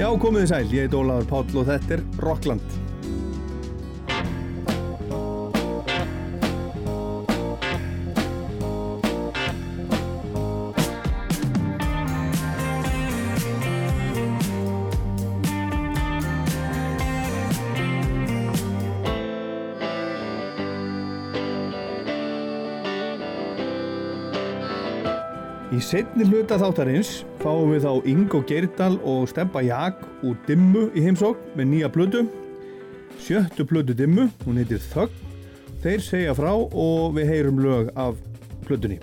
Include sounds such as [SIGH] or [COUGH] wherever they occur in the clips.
Já, komið þið sæl, ég heit Ólaður Páll og þetta er Rockland. Setni hluta þáttarins fáum við þá Ingo Geirdal og Steppa Jak úr Dimmu í heimsókn með nýja plödu. Sjöttu plödu Dimmu, hún heitir Þögg. Þeir segja frá og við heyrum lög af plötunni.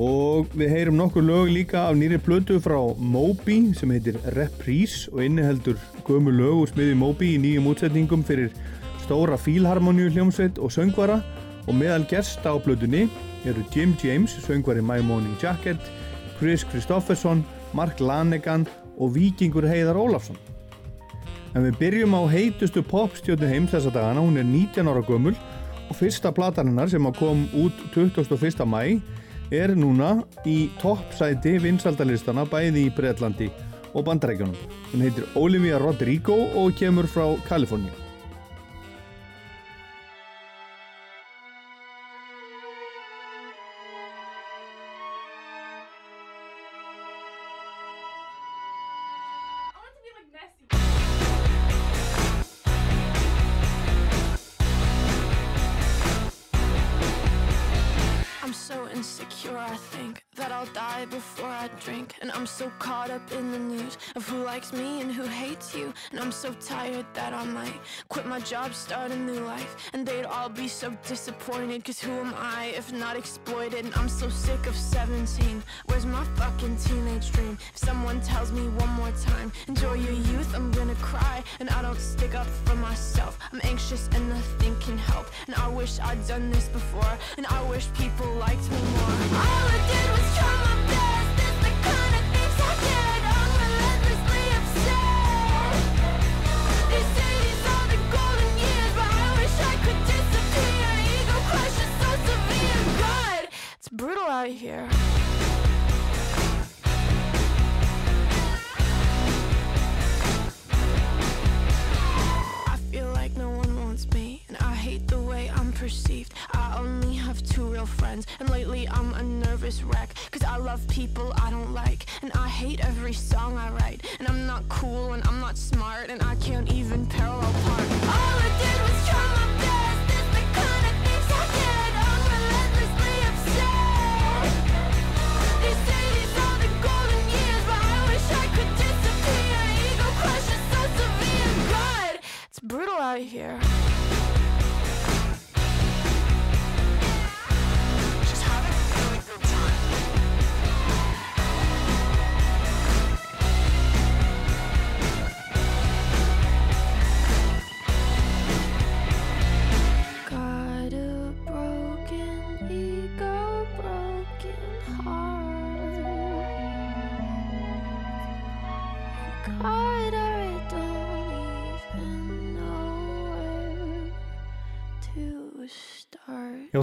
Og við heyrum nokkur lög líka af nýri plötu frá Moby sem heitir Reprise og inniheldur gömu lög úr smiði Moby í nýjum útsetningum fyrir stóra fílharmoníu hljómsveit og söngvara og meðal gesta á plötunni eru Jim James, söngvari My Morning Jacket, Chris Kristofferson, Mark Lanegan og vikingur Heiðar Ólafsson. En við byrjum á heitustu popstjónu heims þessa dagana, hún er 19 ára gömul og fyrsta plataninnar sem kom út 21. mæ er núna í toppsæti vinsaldalistana bæði í Breitlandi og Bandarækjunum. Hún heitir Olivia Rodrigo og kemur frá Kaliforníu. So caught up in the news of who likes me and who hates you. And I'm so tired that I might quit my job, start a new life. And they'd all be so disappointed, cause who am I if not exploited? And I'm so sick of 17. Where's my fucking teenage dream? If someone tells me one more time, enjoy your youth, I'm gonna cry. And I don't stick up for myself. I'm anxious and nothing can help. And I wish I'd done this before. And I wish people liked me more. All I did was try my best. Brutal out here. I feel like no one wants me, and I hate the way I'm perceived. I only have two real friends, and lately I'm a nervous wreck. Cause I love people I don't like, and I hate every song I write. And I'm not cool, and I'm not smart, and I can't even parallel park. All I did was try my it's brutal out here.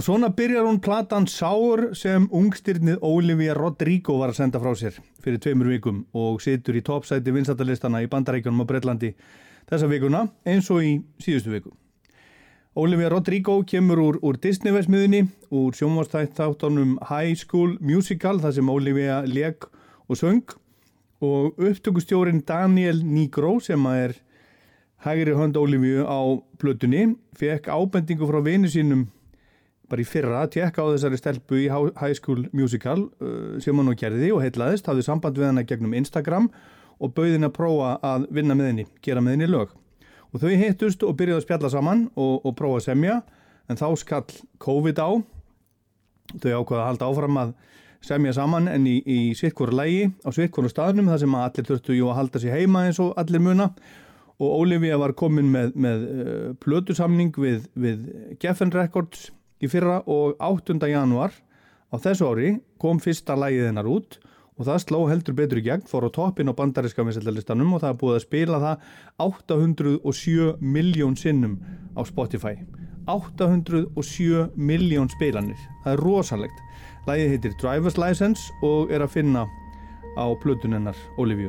Já, svona byrjar hún platan Sour sem ungstyrnið Olivia Rodrigo var að senda frá sér fyrir tveimur vikum og situr í toppsæti vinsatalistana í Bandarækjunum og Breitlandi þessa vikuna eins og í síðustu viku. Olivia Rodrigo kemur úr, úr Disney-vesmiðinni, úr sjónvastætt þáttunum High School Musical þar sem Olivia leg og söng og upptökustjórin Daniel Nigro sem að er hægri hönd Olivia á plötunni fekk ábendingu frá vinu sínum bara í fyrra að tjekka á þessari stelpu í High School Musical uh, sem hann og gerði og heitlaðist, hafði samband við hana gegnum Instagram og bauði henni að prófa að vinna með henni, gera með henni lög. Og þau hittust og byrjuði að spjalla saman og, og prófa að semja en þá skall COVID á. Þau ákvaða að halda áfram að semja saman en í, í svitkvoru lægi á svitkvoru staðnum þar sem allir þurftu jú að halda sér heima eins og allir muna og Olivia var komin með, með uh, plötusamning við, við Geffen Records í fyrra og 8. januar á þessu ári kom fyrsta lægið hennar út og það sló heldur betur í gegn, fór á toppin á bandaríska vinsætlarlistanum og það er búið að spila það 807 miljón sinnum á Spotify. 807 miljón spilanir. Það er rosalegt. Lægið heitir Driver's License og er að finna á plötun hennar Olivia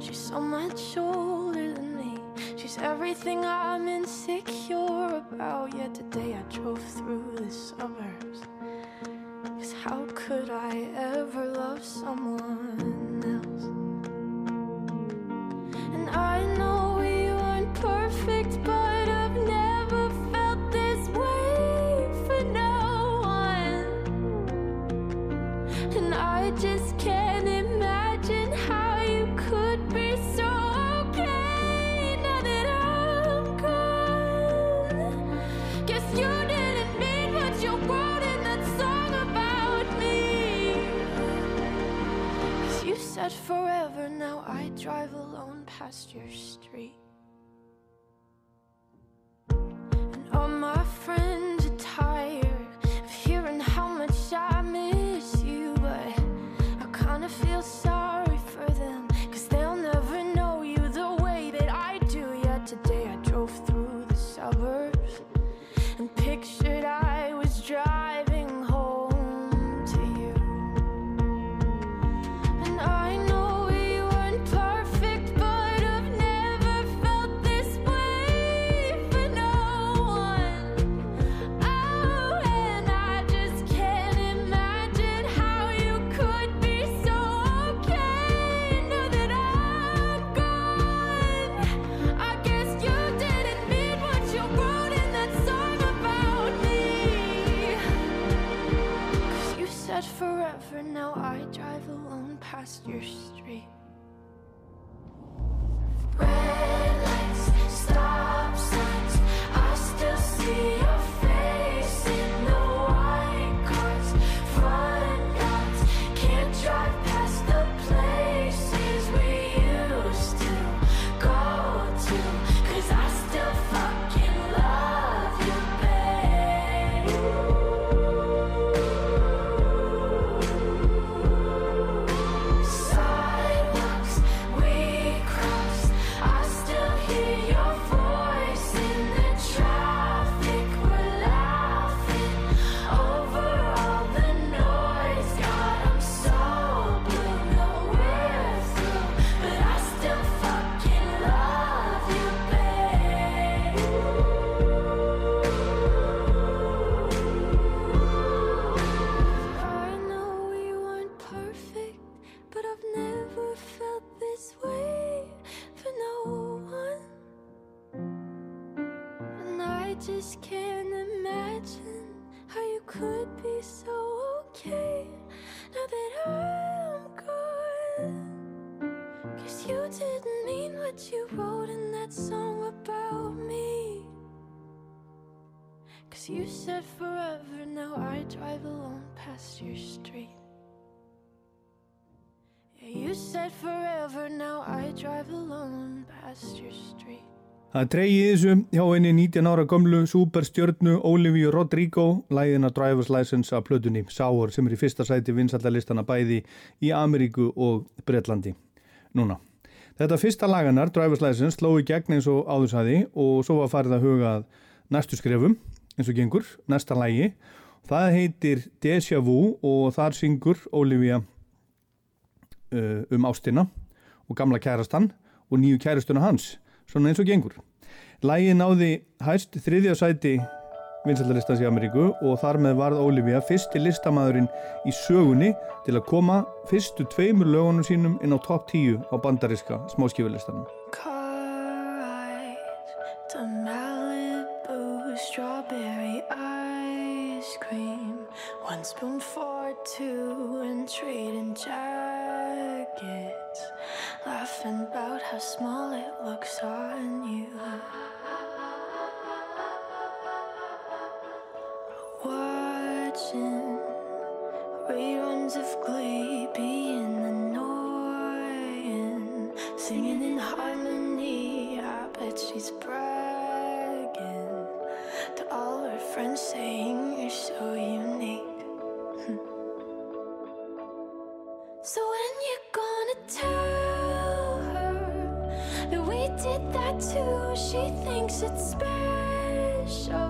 She's so much older than me. She's everything I'm insecure about. Yet today I drove through the suburbs. Cause how could I ever love someone else? And I know we weren't perfect, but said forever, now I drive alone past your street. And all my friends Það er treyið þessu hjá henni 19 ára gömlu superstjörnu Olivia Rodrigo læðina Driver's License af plötunni Sour sem er í fyrsta sæti vinsaldalistana bæði í Ameríku og Bretlandi. Núna. Þetta fyrsta laganar, Driver's License, sló í gegn eins og áðursæði og svo var farið að huga að næstu skrefum eins og gengur, næsta lægi. Það heitir Deja Vu og þar syngur Olivia uh, um ástina og gamla kærastan og nýju kærastuna hans svona eins og gengur. Lægið náði hæst þriðja sæti vinsaldalistans í Ameríku og þar með varð Olivia fyrsti listamæðurinn í sögunni til að koma fyrstu tveimur lögunum sínum inn á topp 10 á bandariska cream. One spoon for two and trading gets, laughing about how small it looks on you. Watching reruns of Glee, being annoying, singing in harmony. I bet she's bragging to all her friends, saying you're so unique. [LAUGHS] did that too. She thinks it's special,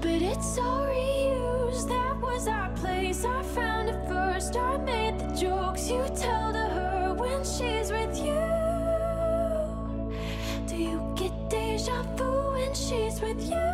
but it's all reused. That was our place. I found it first. I made the jokes you tell to her when she's with you. Do you get deja vu when she's with you?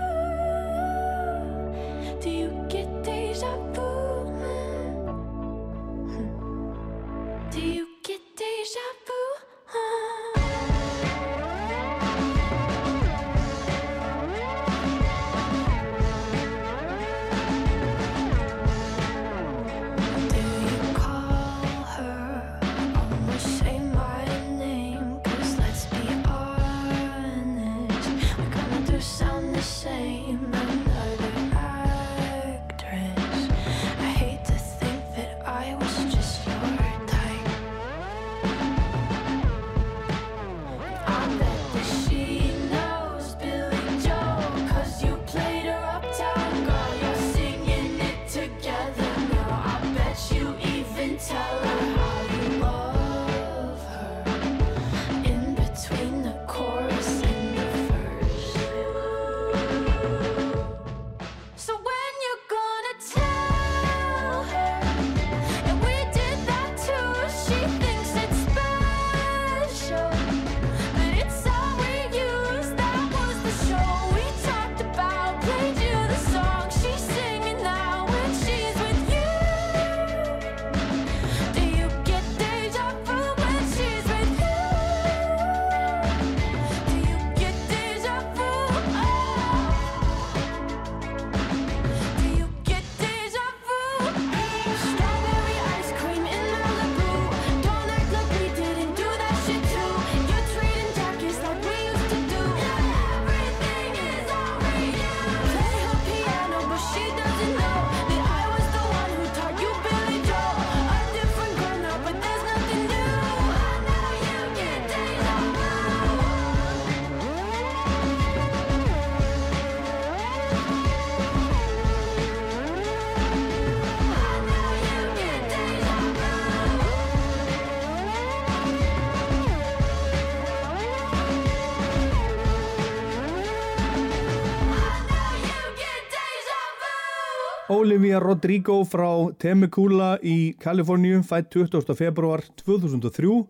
Olivia Rodrigo frá Temecula í Kaliforníu fætt 20. februar 2003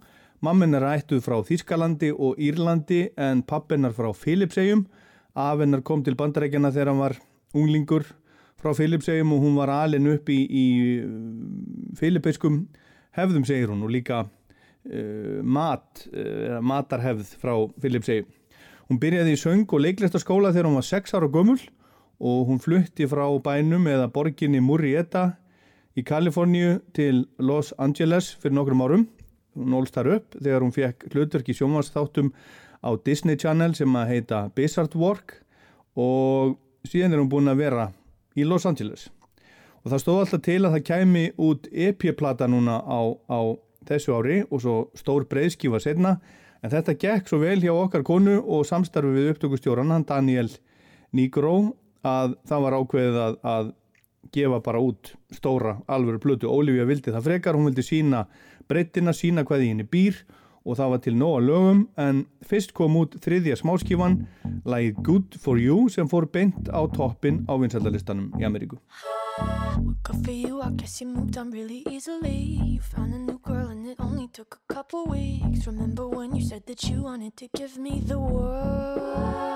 mammen er ættuð frá Þískalandi og Írlandi en pappennar frá Filipsegjum afennar kom til bandarækjana þegar hann var unglingur frá Filipsegjum og hún var alin upp í, í filipeiskum hefðum segir hún og líka uh, mat, uh, matarhefð frá Filipsegjum hún byrjaði í söng og leiklistaskóla þegar hún var 6 ára gömul og hún flutti frá bænum eða borginni Murrieta í Kaliforníu til Los Angeles fyrir nokkrum árum. Hún ólst þar upp þegar hún fekk hlutverk í sjónvarsþáttum á Disney Channel sem að heita Bizard Work og síðan er hún búin að vera í Los Angeles. Og það stóð alltaf til að það kæmi út EP-plata núna á, á þessu ári og svo stór breyðskifa setna en þetta gekk svo vel hjá okkar konu og samstarfi við upptökustjóran hann Daniel Nigro að það var ákveðið að, að gefa bara út stóra alvöru plötu. Ólífja vildi það frekar, hún vildi sína breyttina, sína hvað í henni býr og það var til nóga lögum en fyrst kom út þriðja smáskífan lagið Good For You sem fór beint á toppin á vinsaldalistanum í Ameríku. Good for you, I guess you moved on really easily. You found a new girl and it only took a couple weeks. Remember when you said that you wanted to give me the world?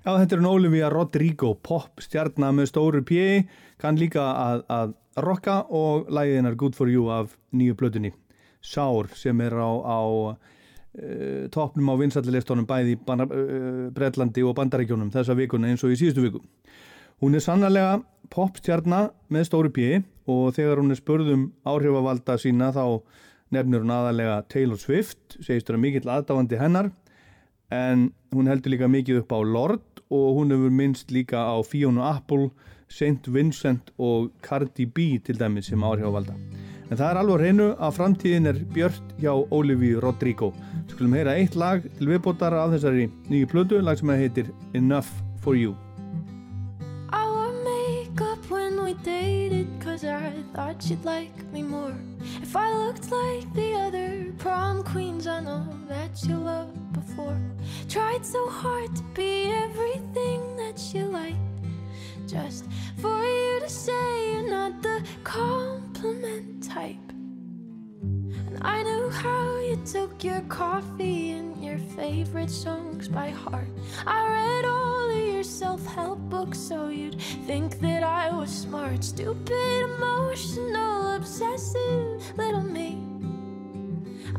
Já, þetta er hún Olivia Rodrigo, pop stjarnar með stóru pjegi, kann líka að, að rocka og lægið hennar Good For You af nýju blötunni. Sár sem er á, á uh, toppnum á vinstallilistónum bæði í uh, Bretlandi og Bandaríkjónum þessa vikuna eins og í síðustu viku. Hún er sannlega pop stjarnar með stóru pjegi og þegar hún er spurðum áhrifavalda sína þá nefnir hún aðalega Taylor Swift, segist vera mikill aðdáandi hennar en hún heldur líka mikið upp á Lord og hún hefur minnst líka á Fiona Apple, St. Vincent og Cardi B til dæmis sem áhrifavalda. En það er alveg hreinu að framtíðin er björt hjá Olivia Rodrigo. Skulum heyra eitt lag til viðbótar af þessari nýju plötu, lag sem heitir Enough For You. I thought you'd like me more If I looked like the other prom queens I know that you loved Tried so hard to be everything that you like Just for you to say you're not the compliment type and I knew how you took your coffee and your favorite songs by heart. I read all of your self help books so you'd think that I was smart. Stupid, emotional, obsessive little me.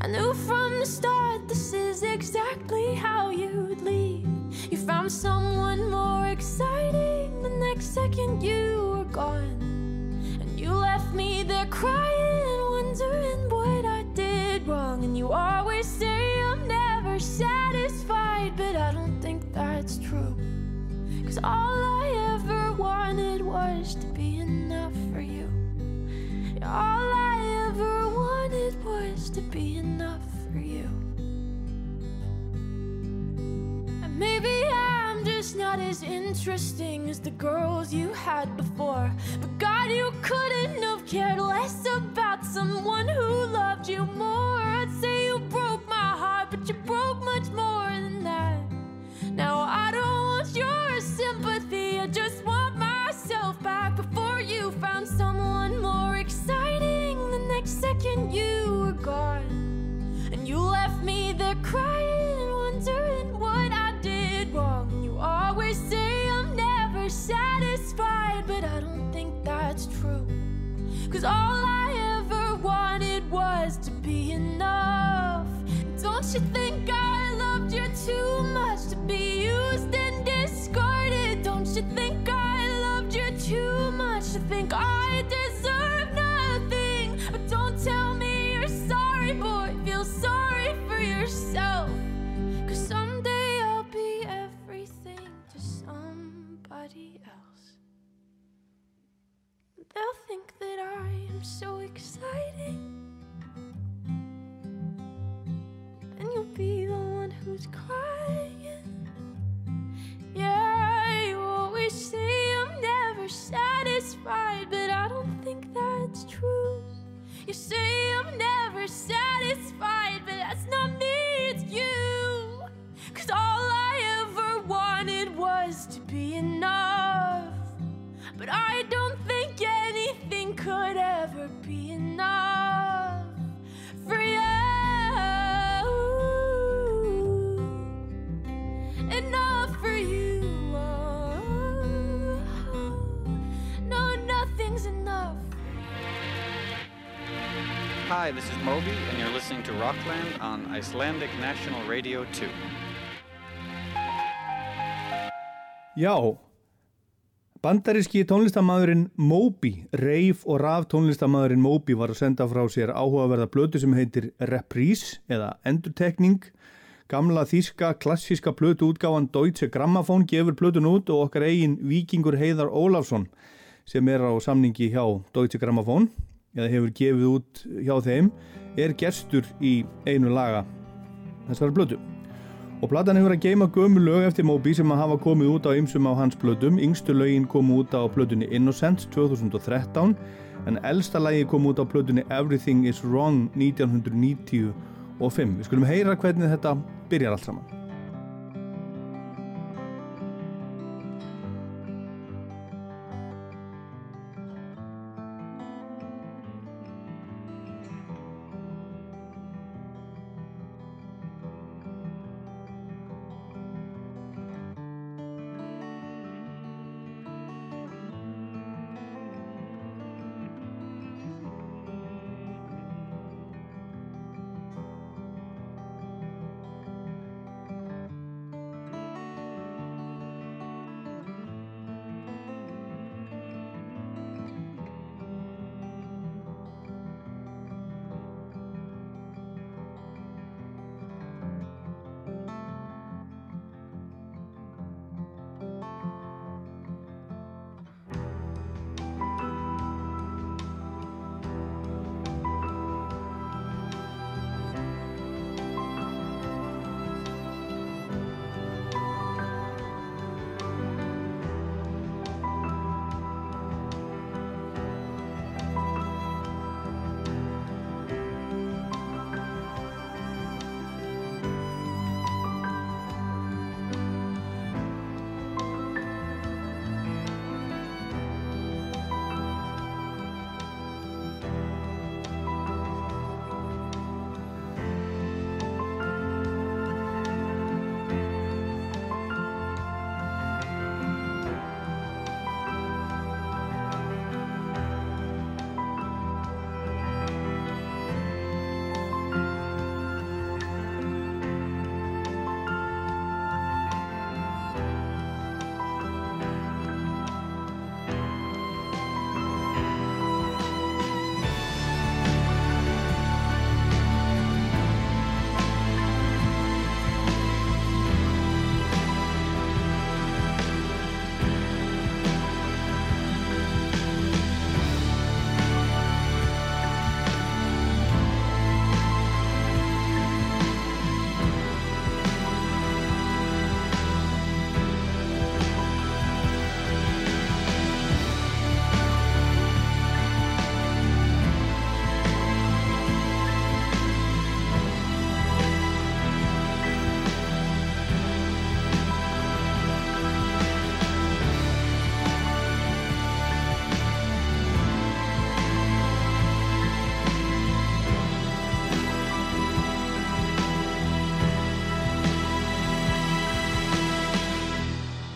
I knew from the start this is exactly how you'd leave. You found someone more exciting the next second you were gone. And you left me there crying, wondering what I did wrong. And you always say I'm never satisfied, but I don't think that's true. Cause all I ever wanted was to be enough for you. All I ever wanted was to be enough for you. And maybe I'm just not as interesting as the girls you had before. But God, you couldn't have cared less about someone who loved you more. I'd say you broke my heart, but you broke much more than that. Now I don't want your sympathy, I just want myself back before you found someone next second you were gone. And you left me there crying, wondering what I did wrong. You always say I'm never satisfied, but I don't think that's true. Cause all I ever wanted was to be enough. Don't you think I loved you too much to be used and discarded? Don't you think I loved you too much to think I deserve yourself. Cause someday I'll be everything to somebody else. They'll think that I am so exciting. And you'll be the one who's crying. Yeah, you always say I'm never satisfied, but I don't think that's true. You say this is Moby, and you're listening to Rockland on Icelandic National Radio 2. Já, bandaríski tónlistamæðurinn Moby, reif og raf tónlistamæðurinn Moby var að senda frá sér áhugaverða blötu sem heitir Reprise eða Endurtekning. Gamla þíska klassíska blötu útgáfan Deutsche Grammophon gefur blötun út og okkar eigin vikingur Heiðar Ólafsson sem er á samningi hjá Deutsche Grammophon eða hefur gefið út hjá þeim er gestur í einu laga þessari blötu. Og platan hefur að geima gömu lög eftir Moby sem að hafa komið út á ymsum á hans blötum. Yngstu lögin kom út á blötunni Innocence 2013 en elsta lagi kom út á blötunni Everything is Wrong 1995. Við skulum heyra hvernig þetta byrjar allt saman.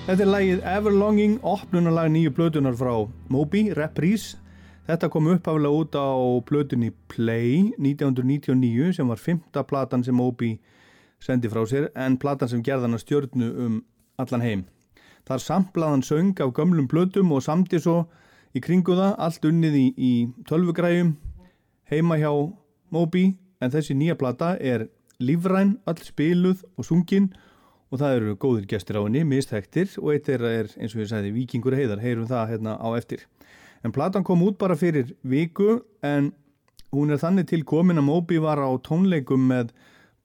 Þetta er lagið Everlonging, opnunarlag nýju blötunar frá Moby, Reprise. Þetta kom uppaflega út á blötunni Play 1999 sem var fymta platan sem Moby sendi frá sér en platan sem gerðan að stjörnu um allan heim. Þar samplaðan söng af gömlum blötum og samti svo í kringu það allt unnið í, í tölvugræjum heima hjá Moby en þessi nýja plata er lífræn, all spiluð og sungin og það eru góðir gestir á henni, misþektir og eitt er, er eins og ég sagði Vikingur heiðar, heyrum það hérna á eftir. En platan kom út bara fyrir viku en hún er þannig til komin að Moby var á tónleikum með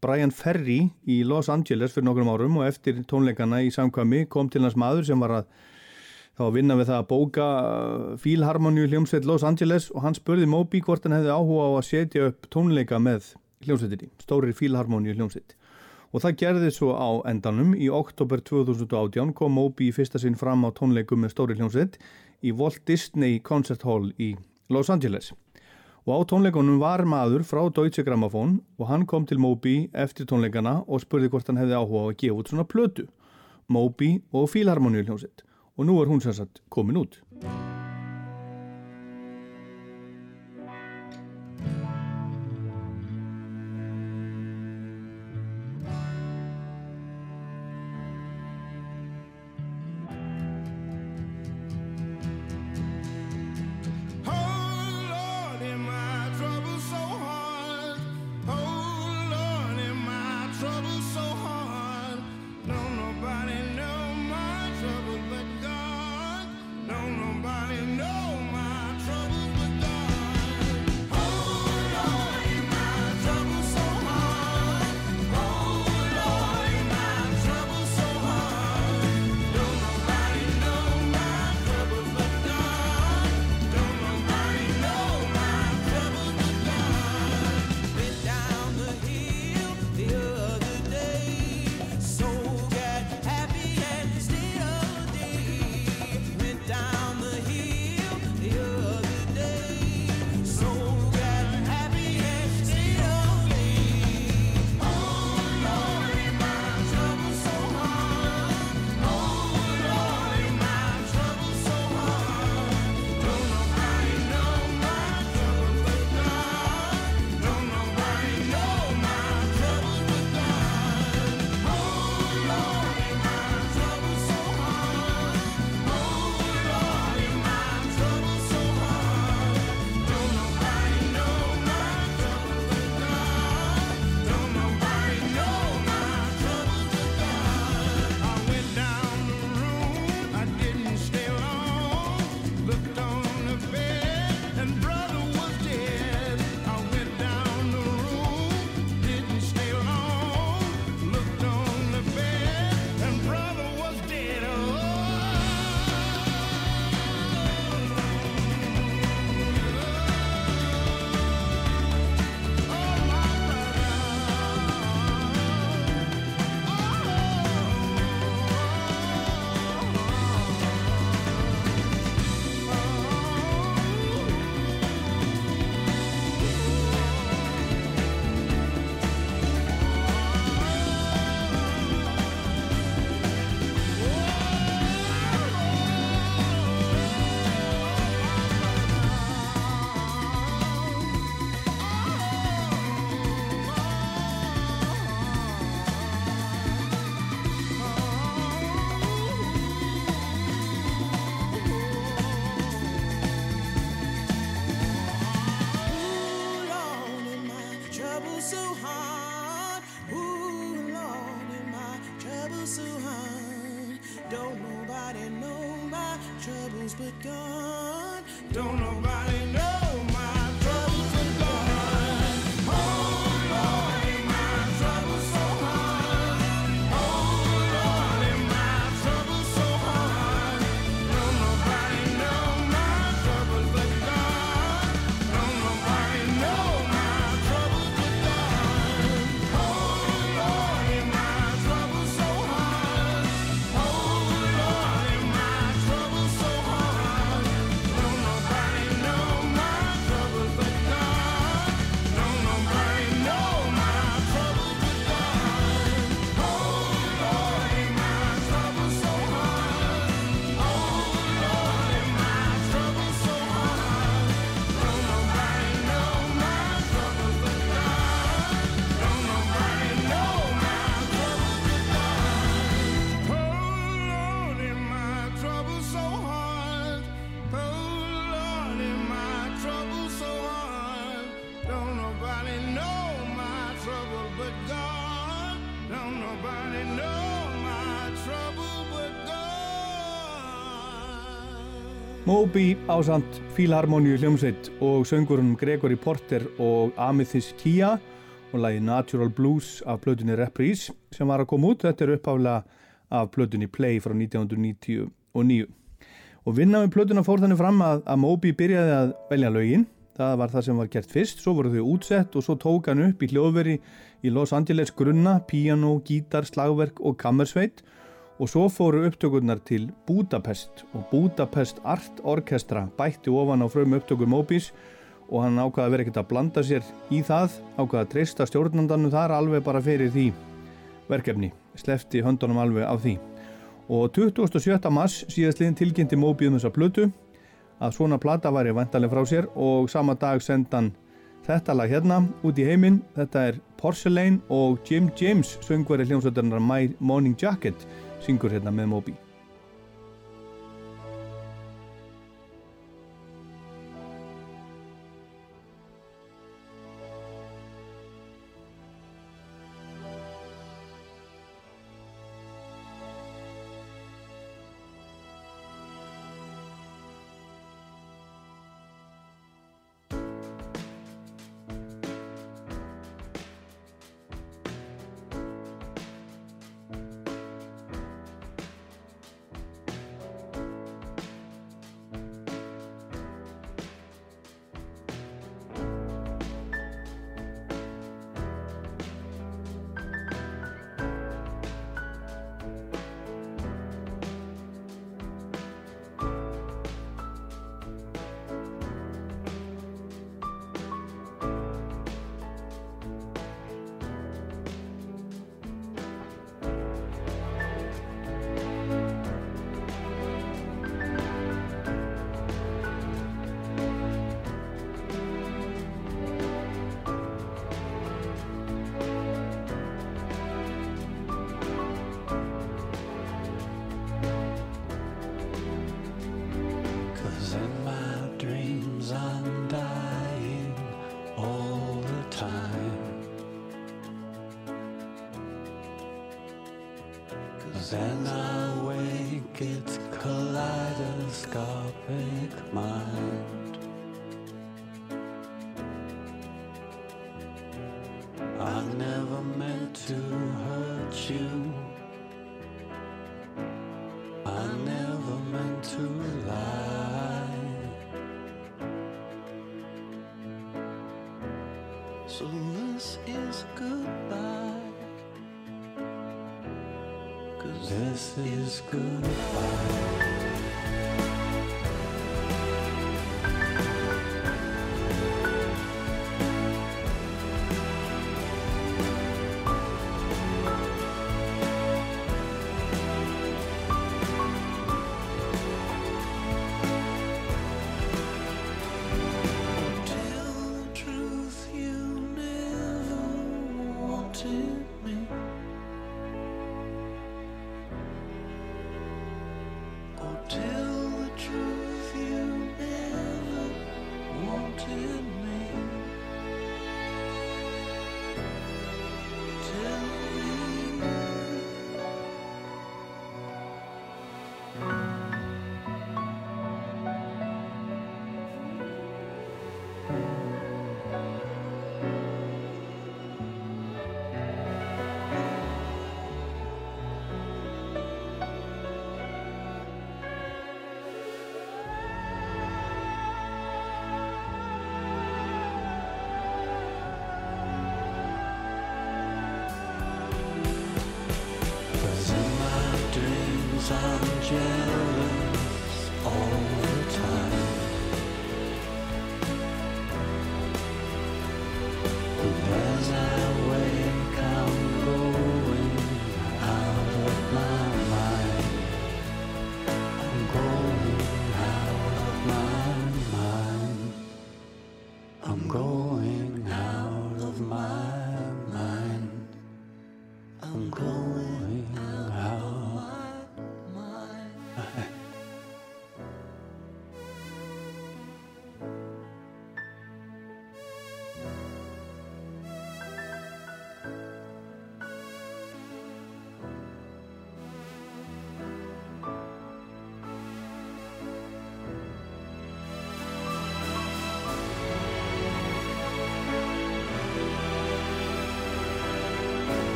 Brian Ferry í Los Angeles fyrir nokkrum árum og eftir tónleikana í samkvæmi kom til hans maður sem var að þá að vinna við það að bóka Fílharmoníu hljómsveit Los Angeles og hann spurði Moby hvort hann hefði áhuga á að setja upp tónleika með hljómsveitinni, stóri Fílharmoníu hljómsveit og það gerði svo á endanum. Í oktober 2018 kom Moby í fyrsta sinn fram á tónleikum með stóri hljómsveit í Walt Disney Concert Hall í Los Angeles. Og á tónleikunum var maður frá Deutsche Grammophon og hann kom til Moby eftir tónleikana og spurði hvort hann hefði áhuga á að gefa út svona plötu. Moby og Fílharmoníu hljómsveit og nú er hún sérsagt komin út Moby ásand Fílharmoníu hljómsveit og söngurinn Gregory Porter og Amethyst Kia og lagi Natural Blues af plötunni Reprise sem var að koma út. Þetta er uppáflega af plötunni Play frá 1999. Og vinna með plötuna fór þannig fram að, að Moby byrjaði að velja lögin. Það var það sem var gert fyrst, svo voru þau útsett og svo tók hann upp í hljóðveri í Los Angeles grunna, piano, gítar, slagverk og kammersveit og svo fóru upptökurnar til Budapest og Budapest Art Orkestra bætti ofan á frum upptökur Mobis og hann ákvaði að vera ekkert að blanda sér í það, ákvaði að treysta stjórnandanum þar alveg bara fyrir því verkefni, slefti höndunum alveg af því. Og 27. mars síðastliðin tilkynnti Moby um þessa plötu að svona plata væri vantarlega frá sér og sama dag sendan þetta lag hérna út í heiminn, þetta er Porcelain og Jim James söngveri hljómsveitarnar My Morning Jacket syngur hérna með Moby.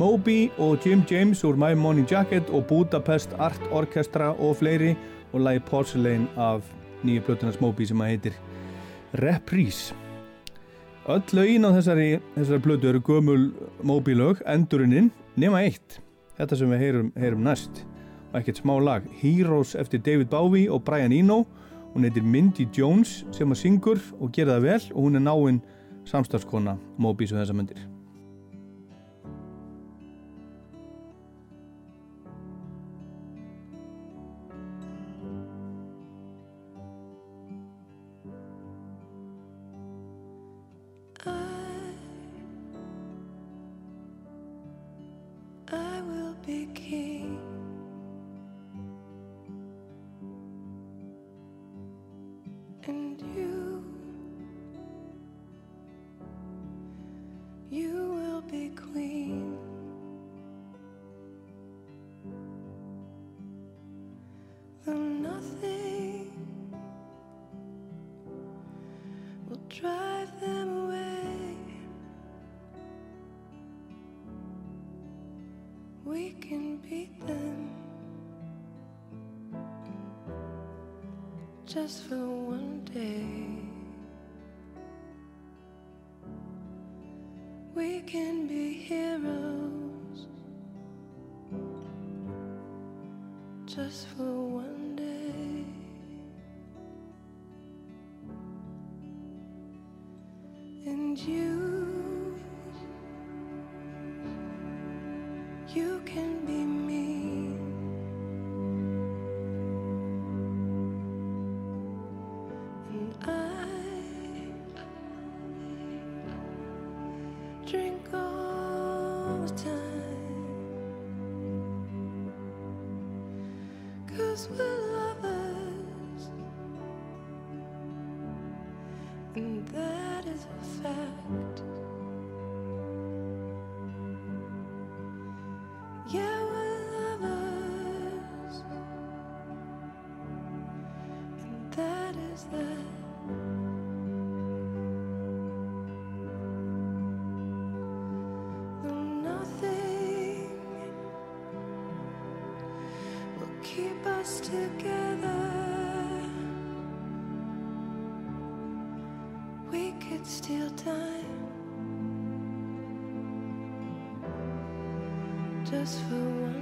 Moby og Jim James úr My Morning Jacket og Budapest Art Orchestra og fleiri og lagi Porcelain af nýju plötunars Moby sem að heitir Reprise. Öll lögin á þessari, þessari plötu eru gömul Moby lög, endurinninn, nema eitt. Þetta sem við heyrum, heyrum næst. Og ekkert smá lag. Heroes eftir David Bowie og Brian Eno. Hún heitir Mindy Jones sem að syngur og gera það vel og hún er náinn samstagskona Moby sem þessa myndir. We can be heroes just for one day. And you, you can be Cause we're lovers. And that is a fact. Yeah, we're lovers. And that is that. Together. We could steal time just for one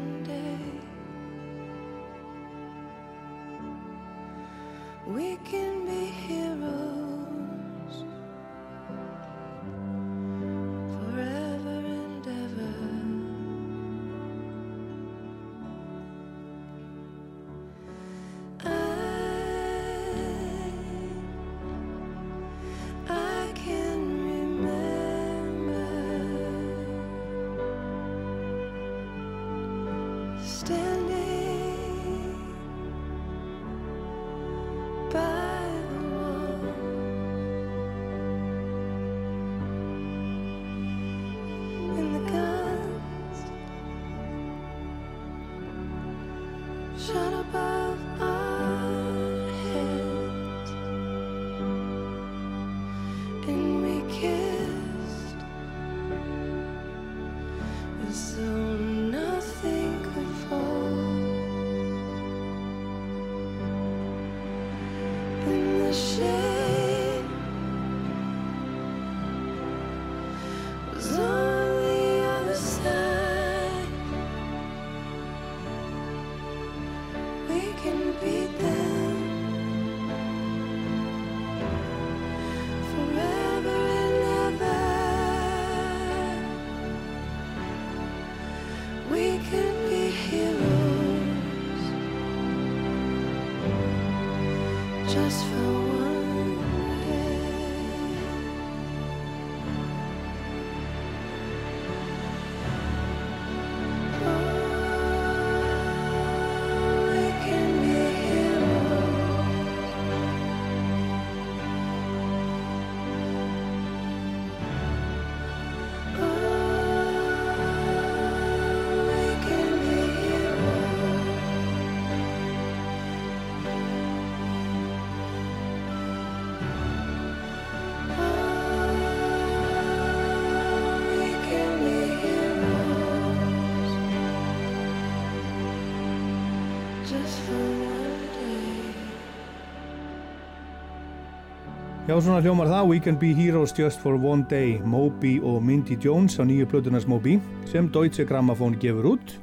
Já, svona hljómar það. We Can Be Heroes Just For One Day. Moby og Mindy Jones á nýju plötunars Moby sem Deutsche Grammophon gefur út.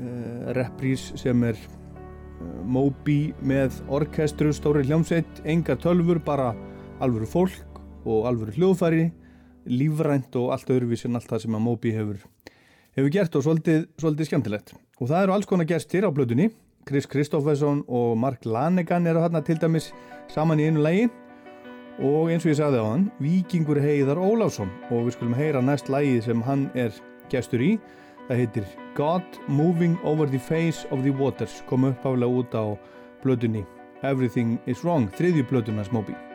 Uh, Reprís sem er uh, Moby með orkestru, stóri hljómsveit enga tölfur, bara alvöru fólk og alvöru hljóðfæri lífrænt og allt öðruvísi en allt það sem að Moby hefur hefur gert og svolítið, svolítið skemmtilegt. Og það eru alls konar gestir á plötunni. Chris Kristoffersson og Mark Lanegan eru hérna til dæmis saman í einu lægi og eins og ég sagði á hann Víkingur Heiðar Ólafsson. Og við skulum heyra næst lægið sem hann er gestur í. Það heitir God Moving Over the Face of the Waters. Kom uppáflega út á blötunni Everything is Wrong, þriðju blötuna Smóbi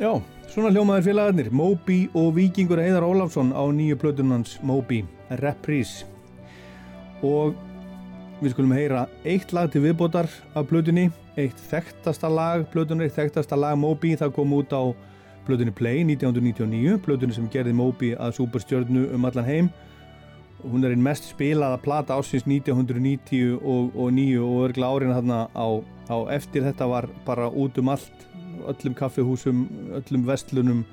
Já, svona hljómaður félagarnir, Moby og Víkingur Heiðar Ólafsson á nýju plötunans Moby, Reprise. Og við skulum heyra eitt lag til viðbótar af plötunni, eitt þekktasta lag plötunni, eitt þekktasta lag Moby, það kom út á plötunni Play 1999, plötunni sem gerði Moby að superstjörnu um allan heim. Hún er einn mest spilaða plata ásins 1990 og, og 9 og örgla árin þarna á, á eftir þetta var bara út um allt öllum kaffihúsum, öllum vestlunum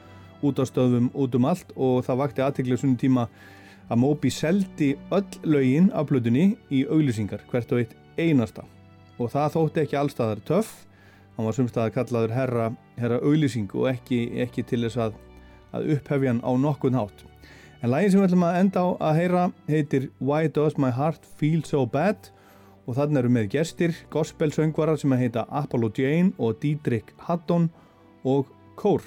útastöðum, út um allt. Og það vakti aðteklega svona tíma að Moby seldi öll lögin af plötunni í auglýsingar hvert og eitt einasta. Og það þótti ekki allstaðar töff. Hann var sumstaðar kallaður herra, herra auglýsing og ekki, ekki til þess að, að upphefja hann á nokkun hátt. En lagin sem við ætlum að enda á að heyra heitir Why Does My Heart Feel So Bad og þannig eru með gestir gospel söngvarar sem heita Apollo Jane og Didrik Haddon og Kór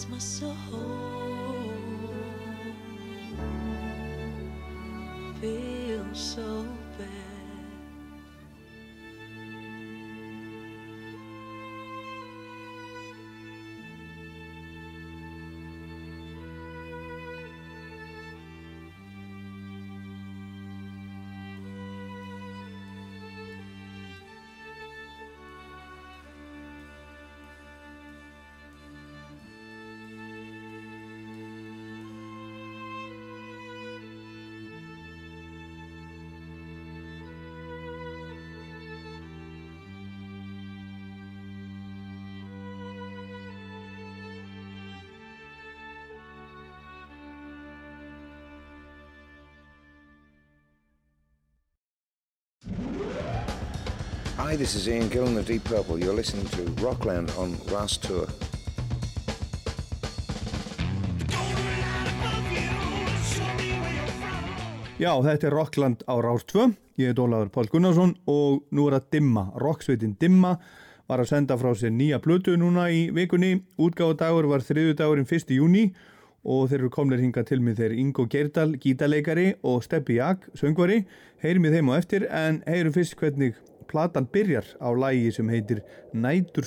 does my soul. Feel so Hi, this is Ian Gillan of Deep Purple. You're listening to Rockland on Ras Tour. Já, þetta er Rockland á 2. Ég er Ólaður Pál Gunnarsson og nú er að Dimma, rocksveitin Dimma var að senda frá sér nýja blötu núna í vikunni. Útgáðadagur var þriðu dagurinn 1. júni og þeir eru komnir hinga til mig þeir Ingo Gerdal, gítarleikari og Steppi Jak, söngvari. Heyrum við þeim á eftir en heyrum fyrst hvernig platan byrjar á lægi sem heitir Nætur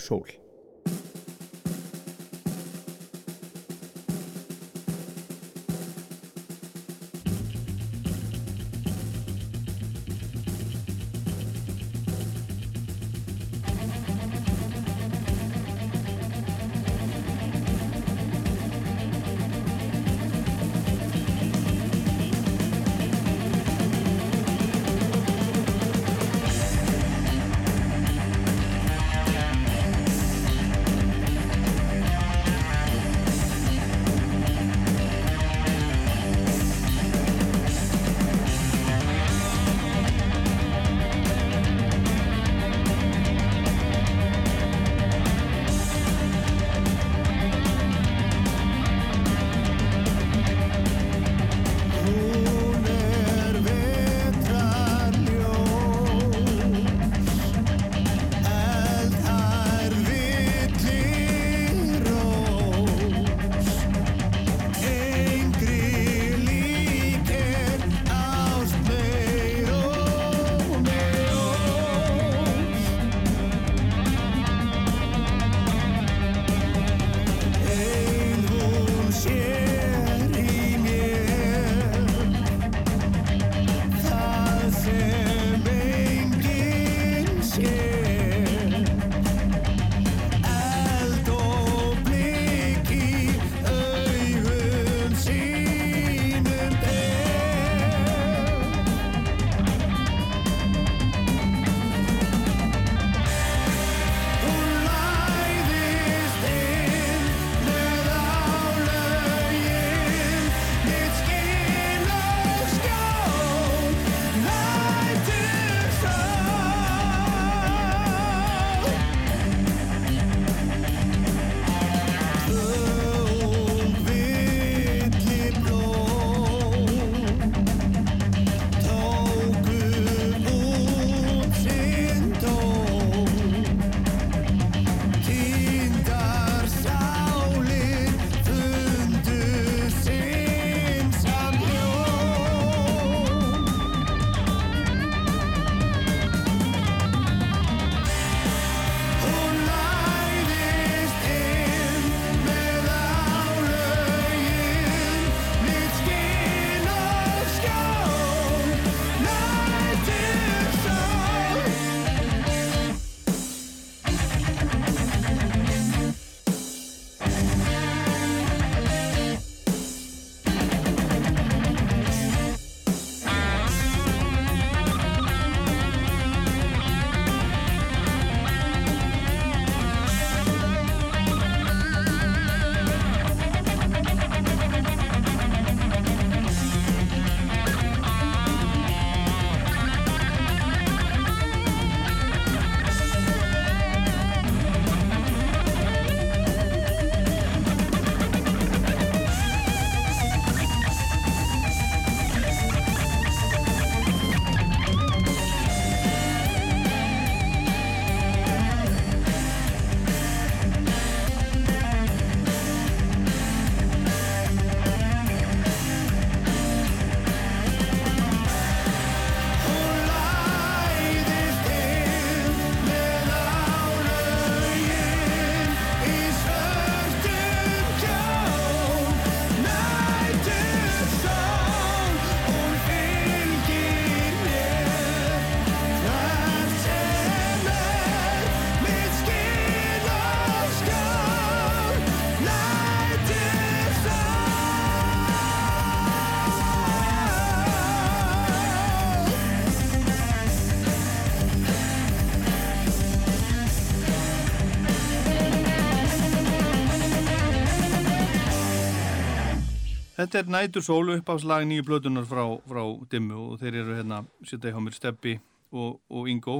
Þetta er Nætur sól uppáfslag nýju blötunar frá, frá Dimmu og þeir eru hérna sitja hjá mér Steppi og, og Ingo,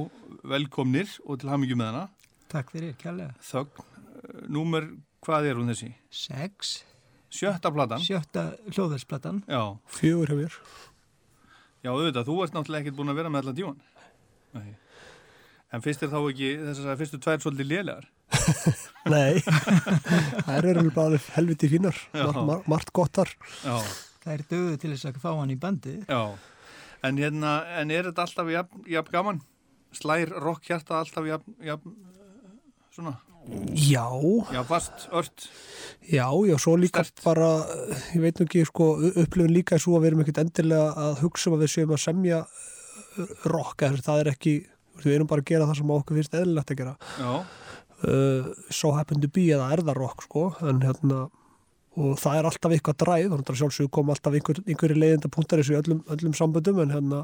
velkomnir og til hamingjum með hana. Takk fyrir, kærlega. Þögn, eh, númer, hvað er hún þessi? Sex, Sjötta platan? sjötta hljóðversplatan. Já, Fjögur hefur já auðvitað, þú ert náttúrulega ekkert búin að vera með allan tíman. Nei. En fyrst er þá ekki þessar fyrstu tvær svolítið lélegar? [LAUGHS] Nei, það eru bara helviti fínar, Já. mar, mar, margt gott þar. Já, Það er döðu til þess að fá hann í bandið. já. En hérna, en er þetta alltaf jafn, jafn gaman? Slær rock hjarta alltaf jafn, jafn, eh, svona, Já, jafn fast, ört? já, já, svo líka Sterkt. bara, ég veit nú ekki, sko, upplifin líka er svo að við erum ekkert endilega að hugsa um að við séum að semja uh, rock, eða það er ekki, við erum bara að gera það sem okkur finnst eðlilegt að gera. Já, Uh, so happen to be eða er það rock, sko, en hérna, og það er alltaf eitthvað dræð, þannig að sjálfsög kom alltaf einhver, einhverju leiðinda punktar í öllum, öllum samböndum, en hérna,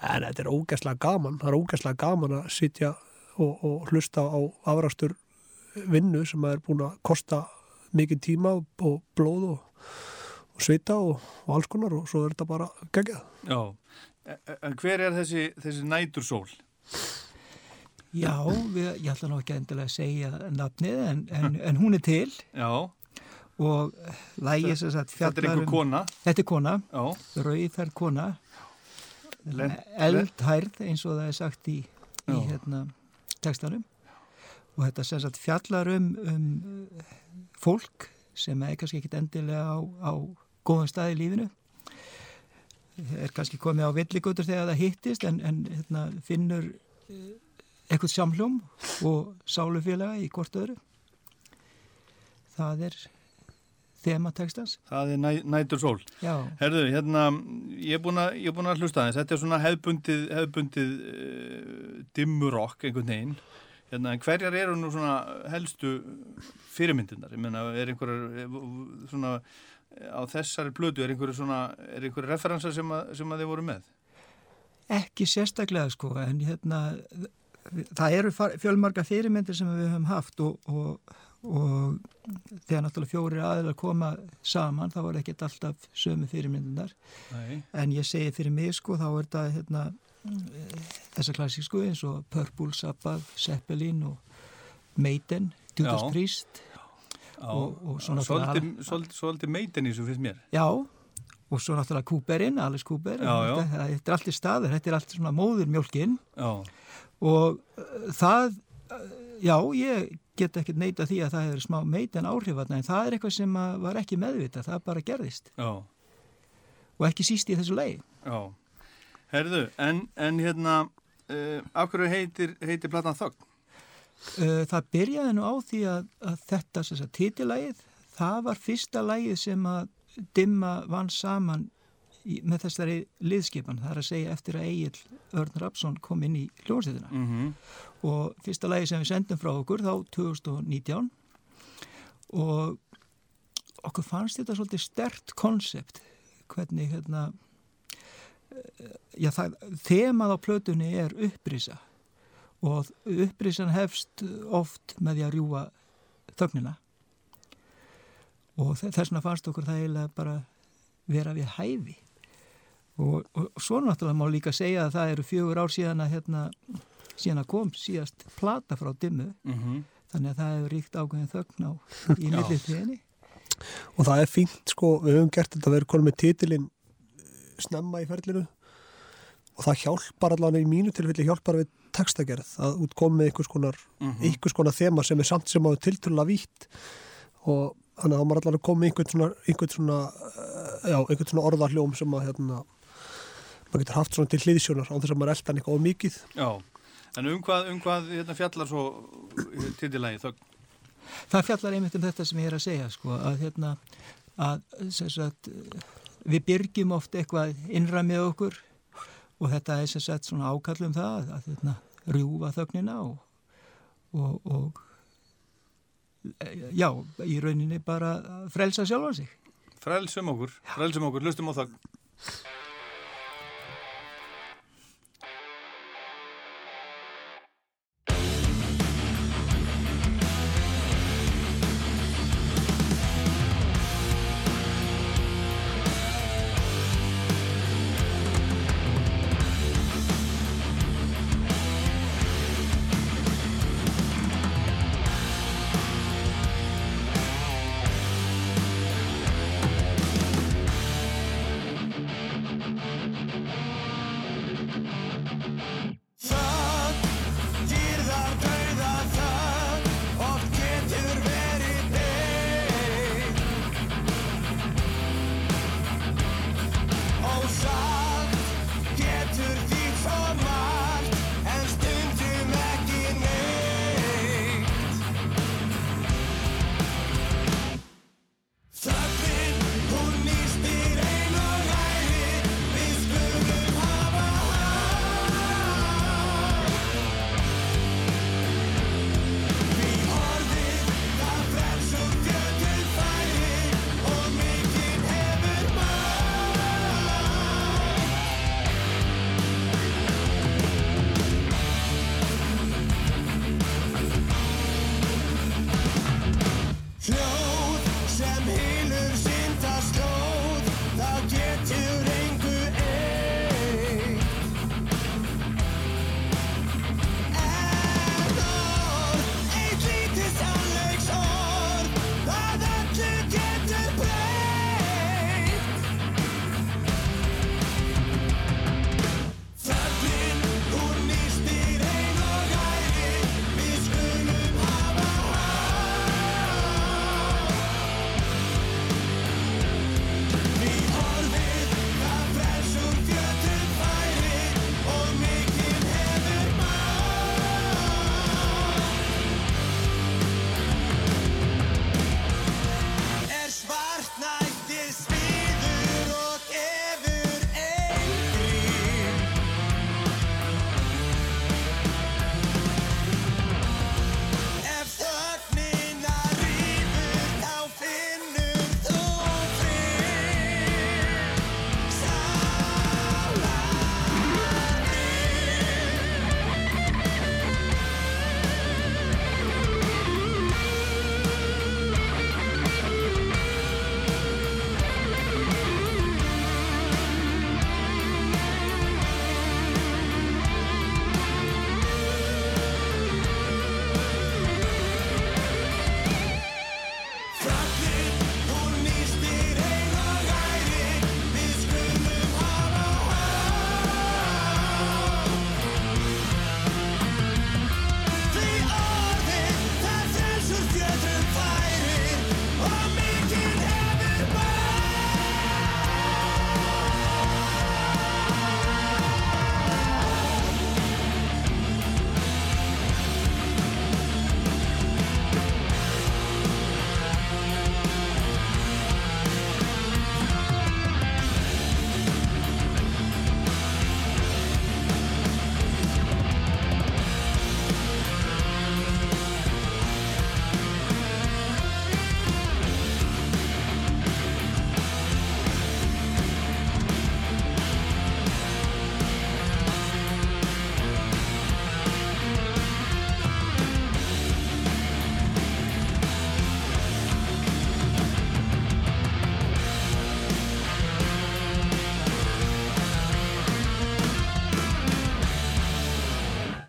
en þetta er ógæslega gaman, það er ógæslega gaman að sitja og, og hlusta á afrastur vinnu sem er búin að kosta mikið tíma og blóð og, og svita og, og alls konar og svo er þetta bara geggjað. já. En hver er þessi, þessi nætursól? Já, við, ég ætla nú ekki endilega að segja nafnið en, en, en hún er til. Já, og lægi sem sagt þetta er einhver um- kona. Þetta er kona, Já, rauðhær kona, eldhærð eins og það er sagt í, í hérna, textanum. Og þetta sem sagt fjallar um, um fólk sem er kannski ekkit endilega á, á góðum stað í lífinu. Er kannski komið á villigutur þegar það hittist en, en hérna, finnur eitthvað samhljóm og sálufélaga í hvort öðru það er þema textans það er næ, nætursól. já, Herðu, hérna, ég er búin að, búin að hlusta aðeins. Þetta er svona hefbundið, hefbundið uh, dimmurokk einhvern veginn. Hérna, hverjar eru nú svona helstu fyrirmyndirnar? Ég meina, er einhverjar eh, svona á þessari blödu, er einhverju svona, er einhverju referensa sem, að, sem að þið voru með? Ekki sérstaklega sko, en hérna, það eru fjölmarga fyrirmyndir sem við höfum haft og, og, og þegar náttúrulega fjórir aðeins koma saman, þá var ekkert alltaf sömu fyrirmyndinar. Nei. En ég segi fyrir mig sko, þá er þetta hérna, þessa klassísku eins og Purple, Sabbath, Zeppelin og Maiden, Judas Já. Priest. Já, Og- og svona svolítið, meitin í þessu finnst mér. Já, og svo náttúrulega Cooperinn, Alice Cooper. Já, já. Þetta, er allt í staður, þetta er allt svona móðurmjólkinn. Já, og uh, það uh, já, ég get ekki neita því að það hefur smá meitin áhrifatna en það er eitthvað sem var ekki meðvita það bara gerðist já, og ekki síst í þessu leið já. Herðu, en, en hérna, uh, af hverju heitir, heitir platan Þögn? uh, það byrjaði nú á því að, að þetta titilægið það var fyrsta lægið sem að dimma vann saman með þessari liðskipan það er að segja eftir að Egil Örn Rapsson kom inn í hljómsveitina. Mm og fyrsta lagi sem við sendum frá okkur þá 2019 og okkur fannst þetta svolítið stert konsept hvernig hérna eh, já það, þemað á plötunni er upprisa. Og upprisan hefst oft með því að rjúa þögnina. Og þe- þess vegna fannst okkur það eiginlega bara vera við hæfi og, og, og svo náttúrulega má líka segja að það eru fjögur ár síðan að hérna síðan að kom síðast plata frá dimmu. -hmm. þannig að það hefur ríkt ákveðin þögn á [LAUGHS] í millið tíðinni Og það er fínt, sko, við höfum gert þetta að vera konum með titilinn snemma í ferlinu. Og það hjálpar allavega í mínu tilfelli hjálpar við textagerð að útkoma með einhvers konar, Mhm. einhvers konar þema sem er samt sem á tiltölulega vítt. Og þannig að það maður allavega koma með einhvern svona, einhvern svona, eh, já, einhvern svona orðahljóm sem að hérna, maður getur haft svona til hliðsjónar á þess að maður eldan eitthvað ómikið. Já, en um hvað, um hvað hérna, fjallar svo titilægi Þögn? það fjallar einmitt um þetta sem ég er að segja sko, að hérna að sem sagt, við byrgjum oft eitthvað innra með okkur og þetta er sem sagt svona ákall um það að, að hérna, rjúfa þögnina og, og, og já, í rauninni bara frelsa sjálfan sig Frelsum okkur, frelsum okkur, lustum á Þögn.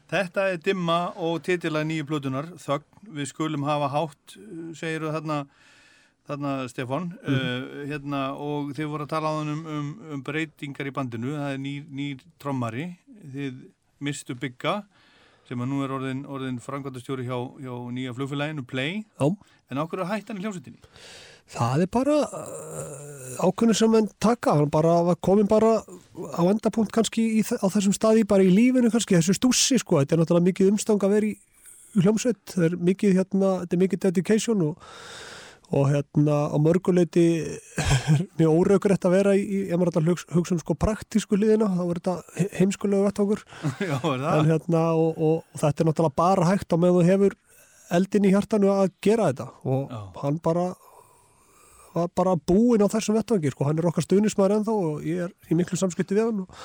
Þetta er dimma og titilega nýju plötunar, þögn, við skulum hafa hátt, segir þarna, þarna Stefán, uh, hérna, og þið voru að tala á hann um, um, um breytingar í bandinu, það er nýr, nýr trommari, þið mistu bygga, sem að nú er orðin, orðin frangvandastjóri hjá, hjá nýja flugfélaginu Play, Já. en ákveður að hætta hann í hljómsveitinni. Það er bara uh, ákveðinu sem hann taka, hann bara komin bara á endapunkt kannski í, á þessum staði bara í lífinu kannski, þessu stússi sko, þetta er náttúrulega mikið umstang að vera í hljómsveit, það er mikið hérna, þetta er mikið dedication og, og hérna á mörguleiti [LAUGHS] mjög óraugur að vera í, ef maður þetta hugsa, um sko praktísku liðina, þá er þetta heimskulegu [LAUGHS] er en hérna og, og, og þetta er náttúrulega bara hægt á þú hefur eldin í hjartanu að gera þetta. Og Já. hann bara var bara búinn á þessum vettvangi sko. hann er okkar stuðnismæður ennþá og ég er í miklu samskipti við hann og,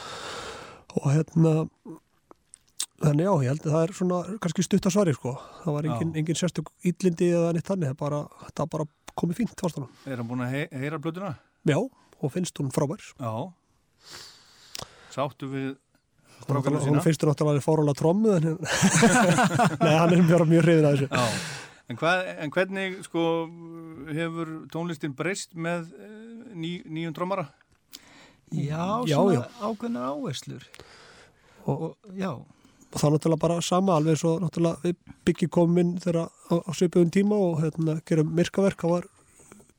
og hérna þannig já, ég held að það er svona kannski stutt að svari sko, það var engin, engin sérstök íllindi eða neitt þannig, það bara, það bara komið fínt fannst hann. Er hann búin að hei, heyra plötuna? Já, og finnst hún frábær Já. Sáttu við hún strákarna hún sína? finnst hún náttúrulega fórulega trommu en [LAUGHS] nei, hann er mjög, mjög hrifin að þessu Já. En, hvað, en hvernig sko hefur tónlistin breyst með eh, ný, nýjum drómara? Já, Já, já. ákveðnar áherslur. Og- Og, já, og það er náttúrulega bara sama alveg svo náttúrulega við byggjum komin þegar á, á svipuðum tíma og hérna gerum myrkaverk, það var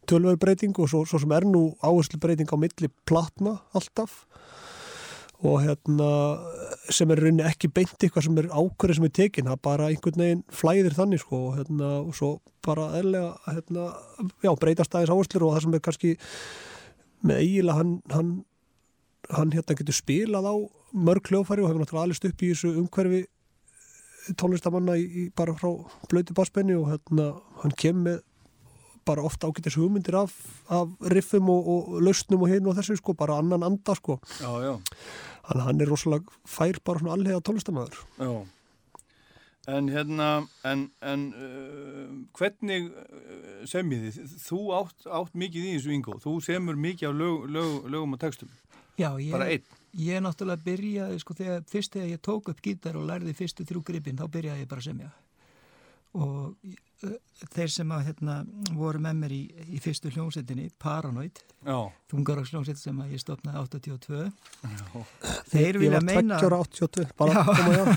tölver breyting og svo, svo sem er nú áherslu breyting á milli platna alltaf og hérna sem er rauninni ekki beint eitthvað sem er ákverði sem er tekin, það bara einhvern veginn flæðir þannig sko og hérna og svo bara eðlega hérna, já, breytast aðeins áherslur og það sem er kannski með eiginlega hann, hann hann hérna getur spilað á mörg hljófæri og hefur náttúrulega alist upp í þessu umhverfi tónlistamanna í, í bara frá blötu bassbenni og hérna hann kemur með bara ofta ágætis hugmyndir af, af riffum og, og lausnum og hinn og þessu sko, bara annan anda sko. Já, já. Þannig að hann er rosalega fær bara svona allega tónlistamæður. Já. En hérna, en, en uh, hvernig uh, semjið þið? Þú átt, átt mikið í þessu yngo. Þú semur mikið af lög, lög, lögum og textum. já ég, Bara einn. ég náttúrulega byrjaði, sko, þegar, fyrst þegar ég tók upp gítar og lærði fyrstu þrjú gripin, þá byrjaði ég bara að semja. Og þeir sem að, hérna, voru með mér í, í fyrstu hljómsveitinni, Paranoid, Já. þungaroksljómsveit sem að ég stopnaði 82, þeir Ég vilja var meina... 20 ára 82, bara koma já. [LAUGHS]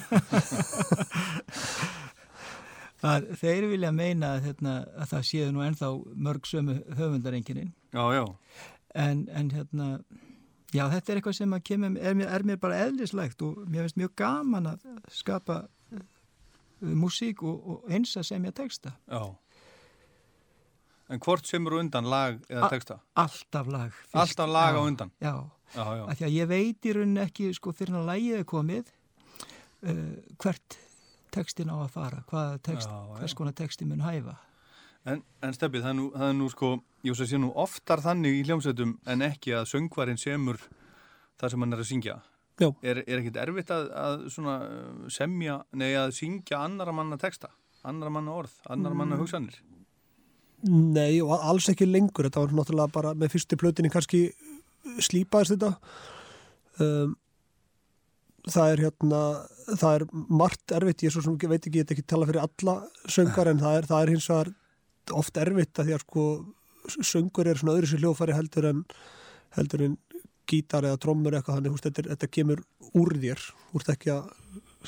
að þeir vilja meina að, hérna, að það séu nú ennþá mörg sömu höfundarenginin Já, já. en, en hérna já þetta er eitthvað sem að kemur, er, mér, er mér bara eðlislegt og mér finnst mjög gaman að skapa músík og, og eins að semja texta Já. En hvort semur undan lag eða texta? alltaf lag fyrst. Alltaf lag á undan? já, Já, já. af því að ég veit í rauninni ekki sko þegar hann lægið er komið uh, hvert textin á að fara hvaða text, Já, já. hvers konar texti mun hæfa En, en Steppi, það er nú, það er nú sko, ég sé sé nú oftar þannig í hljómsveitum en ekki að söngvarinn semur það sem hann er að syngja. Er, er ekkit erfitt að, að svona uh, semja, nei að syngja annara manna texta, annara manna orð, annara Mm. manna hugsanir? Nei, og alls ekki lengur. Þetta var náttúrulega bara með fyrstu plötinni kannski slípaðist þetta. Um, það er hérna, það er margt erfitt, ég svo sem veit ekki, ég get ekki tala fyrir alla söngar en það er, það er hins vegar oft erfitt að því að sko söngur er svona öðru sér hljófæri heldur en heldur en gítar eða trommur eitthvað þannig, húst, þetta, þetta kemur úr þér, þú ert ekki að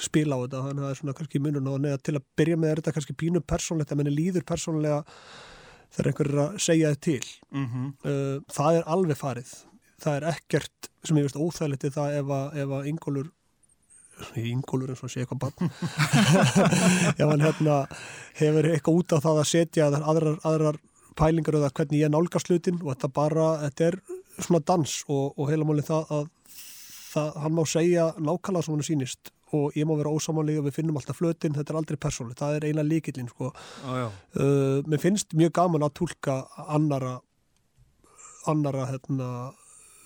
spila á þetta, þannig að það er svona kannski munun og neða til að byrja með er þetta kannski pínu persónlegt, að menni líður persónlega þegar einhver er að segja þið til. Mm uh, það er alveg farið. Það er ekkert sem ég veist óþægilegt það ef að, ef að Ingólur Ingólur eins og sé eitthvað bann [LAUGHS] ef hann hérna hefur eitthvað út af það að setja aðrar, aðrar pælingar eða hvernig ég nálgast hlutin og þetta bara, þetta er svona dans og, og heila máli það að það, hann má segja nákvæmlega sem hann sýnist og ég má vera ósamanlega og við finnum alltaf flötin, þetta er aldrei persónulegt, það er eiginlega líkillin sko. Já. uh, mér finnst mjög gaman að tólka annara annara hérna,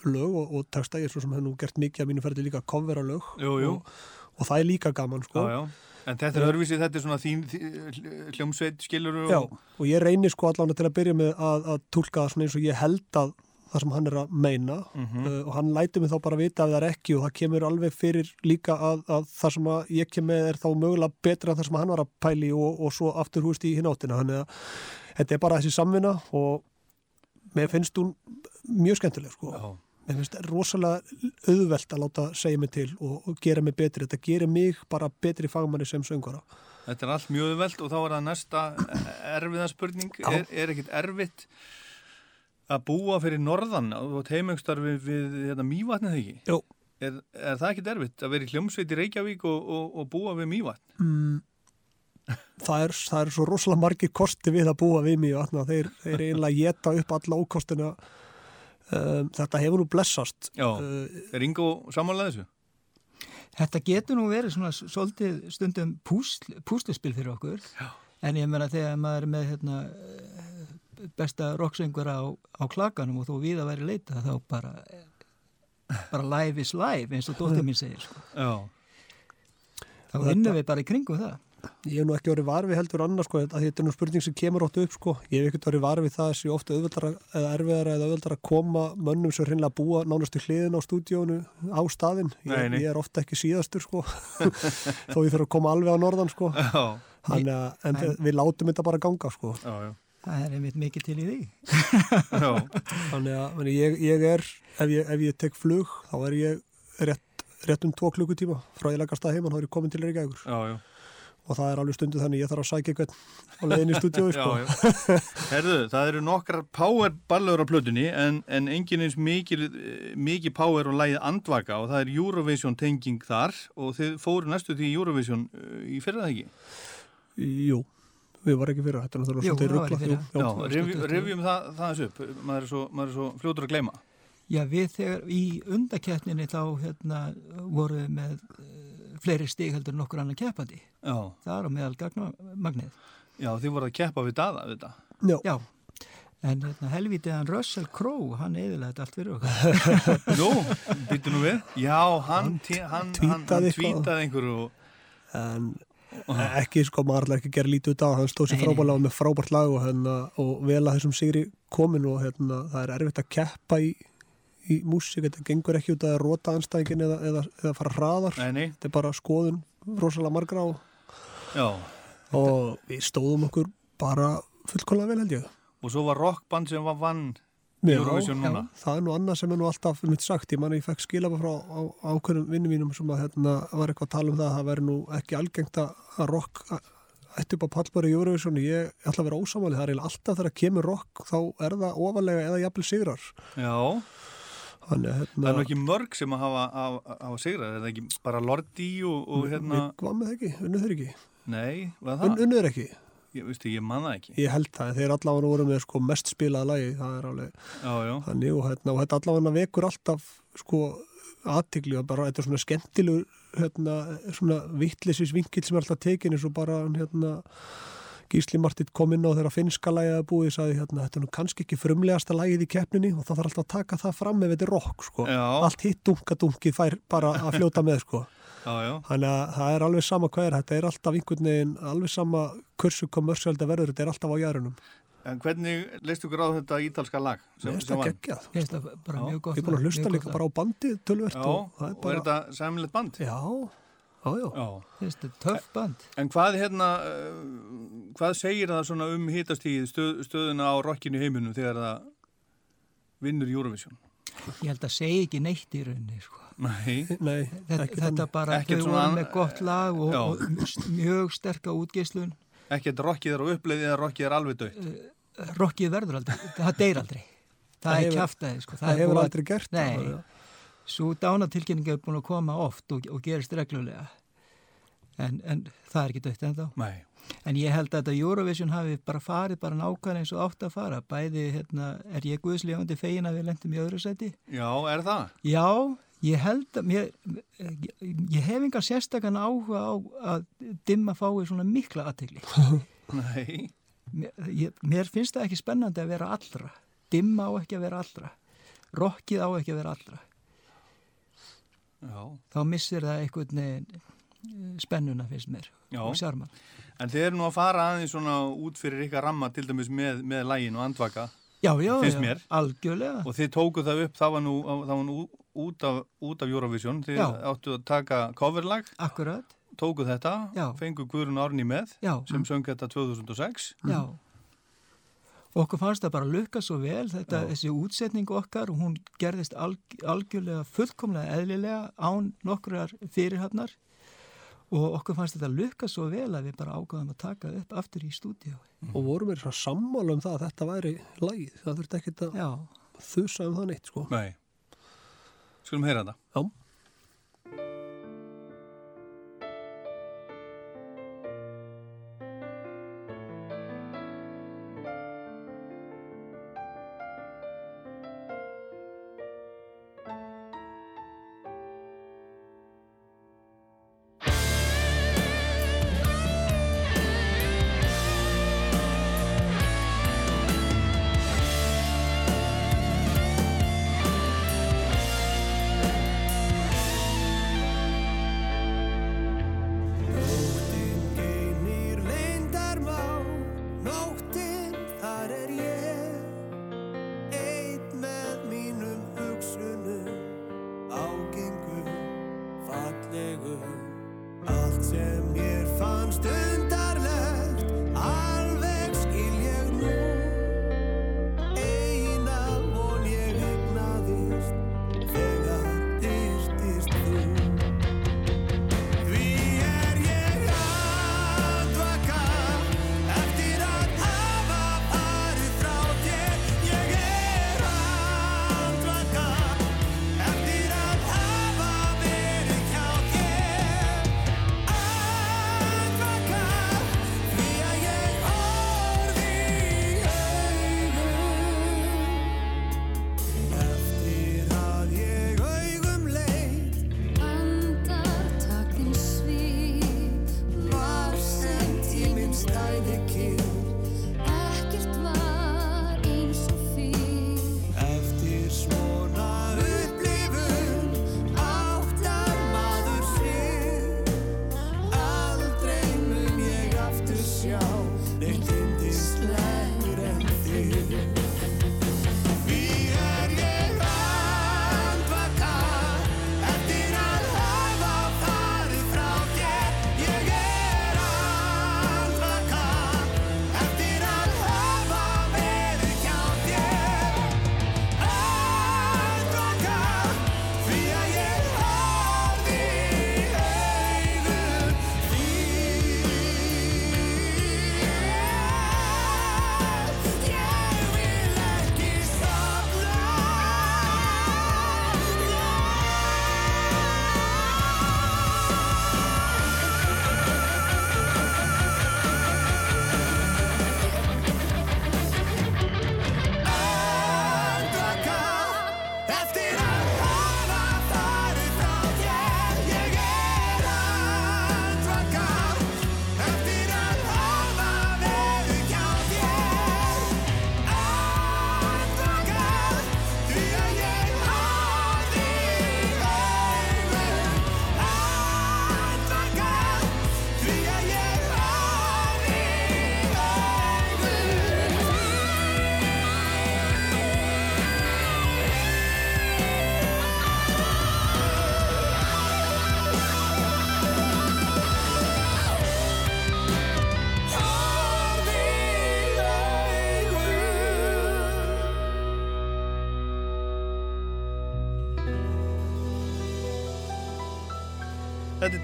lög og, og texta ég er svo sem hef nú gert mikið að mínu ferði líka covera lög Jú, jú. Og, og það er líka gaman sko. Já, já. En þetta er öðruvísi, þetta er svona þín þí- hljómsveit skilur og... Já, og ég reynir sko allan til að byrja með að, að tólka það svona eins og ég held að það sem hann er að meina uh, og hann lætur mig þá bara vita ef það er ekki og það kemur alveg fyrir líka að, að það sem að ég kem með er þá mögulega betra en það sem hann var að pæli og, og svo aftur húst í hinn áttina þannig að þetta er bara þessi samvinna og mér finnst hún mjög skemmtileg sko. Já. mér finnst rosalega auðvelt að láta segja mig til og, og gera mig betri þetta gerir mig bara betri fagmanni sem söngvara Þetta er allt mjög veld og þá er það næsta erfiða spurning. Er, er ekkit erfitt að búa fyrir norðan og teimengstarfi við hérna, mývatnið þegar ekki? Jú. Er, er það ekkit erfitt að vera í hljómsveit í Reykjavík og, og, og búa við mývatn? mm, það, er, það er svo rosalega margir kosti við að búa við mig vatna þeir, þeir eiginlega geta upp alla ókostina um, þetta hefur nú blessast Já. uh, Er Ingo samanlega þessu? Þetta getur nú verið svona svolítið stundum púsl, púsluspil fyrir okkur Já. en ég meina þegar maður er með hérna, besta rocksöngur á, á klakanum og þó við að væri leita þá bara bara live is live eins og dóttir mín segir sko. Já. þá vinnum við bara í kringum það ég hef nú ekki orðið varfið heldur annars sko, þetta er nú spurning sem kemur óttu upp sko. ég hef ekkert orðið varfið það að sé ofta auðveldara eða erfiðara eða auðveldara að koma mönnum sem hreinlega búa nánastu hliðin á stúdíónu á staðinn, Nei, ég, nei. ég er ofta ekki síðastur sko. [LAUGHS] þó ég þurf að koma alveg á norðan sko. Já. Þannig að en En- við látum þetta bara ganga sko. Já, já. Það er einmitt mikið til í því Já. [LAUGHS] þannig að ég, ég er ef ég, ef ég tek flug þá er ég rétt, rétt um tvo klukkutíma frá ég leggast að heimann, þá er ég komin til Reykjavíkur Já, já. og það er alveg stundu þannig ég þarf að sækja eitthvað á leiðin í stúdíói sko. [LAUGHS] Já, já. Herðu, það eru nokkrar power ballur á plötunni en, en engin eins mikið, mikið power og lægið andvaka og það er Eurovision tenging þar og þið fóru næstu því Eurovision uh, í fyrra það ekki? Jú, við varum ekki fyrir þetta er náttúrulega Jú, svolítið það jú. revjum, það, það þessu upp, maður er, svo, maður er svo fljótur að gleyma. Já, við þegar í undakeppninni þá hérna, vorum við með uh, fleiri stig heldur en nokkur annan keppandi. Já, Það er á meðal gagnamagnið. já þið voru að keppa við daða við þetta. Já. Já, en hérna, helvitiðan Russell Crowe, hann þetta allt fyrir okkur. [LAUGHS] Nú, býttu nú við. Já, hann, hann, hann, hann, tweetaði einhverju og... en [LAUGHS] ekki sko, maður ætlar ekki gera lítið út á hann stóð sér nei. frábælega með frábært lag og, hérna, og vel að þessum sigri komin og hérna, það er erfitt að keppa í, í músík, þetta gengur ekki út að róta anstæðingin eða, eða, eða fara hraðar Nei, nei, þetta er bara skoðun rosalega margra og, já. og við stóðum okkur bara fullkomlega vel held ég Og svo var rockband sem var vann Já, núna. það er nú annað sem er nú alltaf mitt sagt, ég man að ég fekk skilaba frá ákveðnum vinnum mínum sem að hérna var eitthvað að tala um það að það væri nú ekki algengt að rock ætti upp á pallböru í Eurovision. Ég ætla að vera ósamáli, það er alltaf þegar kemur rock þá er það ofalega eða jafnvel sigrar. Já, þannig að það er hérna nú ekki mörg sem að hafa, hafa, hafa sigrað, er það ekki bara Lordi og, og hérna... hvað með það ekki, unnuð þeir ekki? Nei, var Un, það? unnuð þeir ekki, Ég, veistu, ég man það ekki. ég held það en þeir allavega voru með sko mest spilaða lagi það er alveg Já, já, Þannig og, hérna, og þetta allavega vekur alltaf sko aðtigli og bara þetta er svona skemmtilegur hérna, svona vittlisins vinkill sem er alltaf tekin eins og bara hérna, Gísli Martit kom inn á þeirra finska lagið að búið sagði hérna, þetta er nú kannski ekki frumlegasta lagið í keppninni og það þarf alltaf að taka það fram ef þetta er rock sko. Já. allt hitt dunkadunkið fær bara að fljóta með sko. Þannig að það er alveg sama hvað er þetta er alltaf einhvern veginn, alveg sama kursu kommersiálda verður, þetta er alltaf á jærunum En hvernig leist ykkur á þetta ítalska lag? sem- Mér finnst sem það geggjað Ég veist það bara Já. mjög gott. ég er búin að hlusta líka bara á bandið tölvert Já, og og það er er bara þetta sæmilegt band? Já, já, já. Þetta er töff band. En hvað hérna, uh, hvað segir það svona um hitastíð stöð, stöðuna á rockinu í heiminum þegar það vinnur Eurovision? Ég held að segja ekki neitt í rauninni, sko. Nei, Nei, Þetta, ekki þetta bara, þau svona voru með gott lag og, og mjög sterka útgeislun. ekkert rockið er á uppleiði eða rockið er alveg dött. Rockið verður aldrei, það deyr aldrei. Það, Það er hefur- kjaftaði, sko. Það hefur búið að- aldrei gert Nei. það. Svo dánatilkynninga er búin að koma oft og, og gerist reglulega. En, en það er ekki dött ennþá. Nei. En ég held að þetta Eurovision hafi bara farið bara nákvæmlega eins og átt að fara. Bæði, hérna, er ég guðslefandi fegin að við lendum í öðru seti? Já, er það? Já, ég held að mér, ég, ég hef engar sérstakann áhuga á að dimma fái svona mikla aðtegli. [LAUGHS] Nei. Mér, mér finnst það ekki spennandi að vera allra. Dimma á ekki að vera allra. Rokkið á ekki að vera allra. Já. Þá missir það einhvern veginn spennuna finnst mér Já. og sjarman. En þið eru nú að fara aðeins svona út fyrir ykkar ramma til dæmis með, með lægin og andvaka. Já, já, Finnst já, mér. algjörlega. og þið tókuð það upp, það var nú, það var nú út, af, út af Eurovision, þið Já. áttu að taka coverlag, Akkurat, tókuð þetta, Já. fengu Guðrun Árni með, já, sem söng þetta 2006. já. Okkur fannst það bara lukka svo vel, þetta, Já. þessi útsetning okkar, hún gerðist alg, algjörlega fullkomlega eðlilega án nokkrar fyrirhafnar og okkur fannst þetta lukka svo vel að við bara ágáðum að taka upp aftur í stúdíu. og vorum við svona sammála um það að þetta væri lagið, það þurfti ekkert að Já, þusa um það neitt sko Nei. Skulum heyra þetta. Já.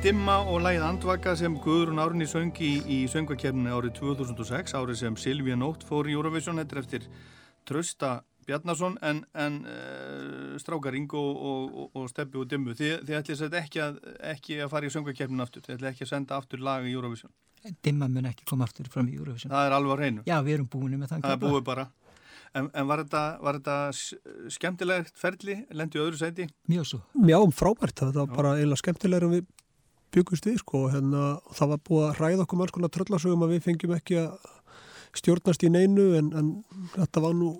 Dimma og lægið Andvaka sem Guðrún Árni söng í, í söngvakefninu árið 2006, árið sem Silvía Nótt fór í Eurovision, þetta eftir Trösta Bjarnason en, en uh, Strákar Ingo og, og, og Steppi og Dimmu, þið, þið ætlið ekki, að- ekki að fara í söngvakefninu aftur, þið ætlið ekki að senda aftur lag í Eurovision. dimma mun ekki koma aftur fram í Eurovision. Það er alveg á hreinu, Já, við erum búin með þann það er búið bara. En, en var þetta, var þetta skemmtilegt ferli, lendi öðru sæti? Mjög svo. Já, frábært, þetta var bara eiginlega skemmtilegur en við byggust við sko og hérna, það var búið að ræða okkur manns konar tröllasögum að við fengjum ekki að stjórnast í neinu en, en þetta var nú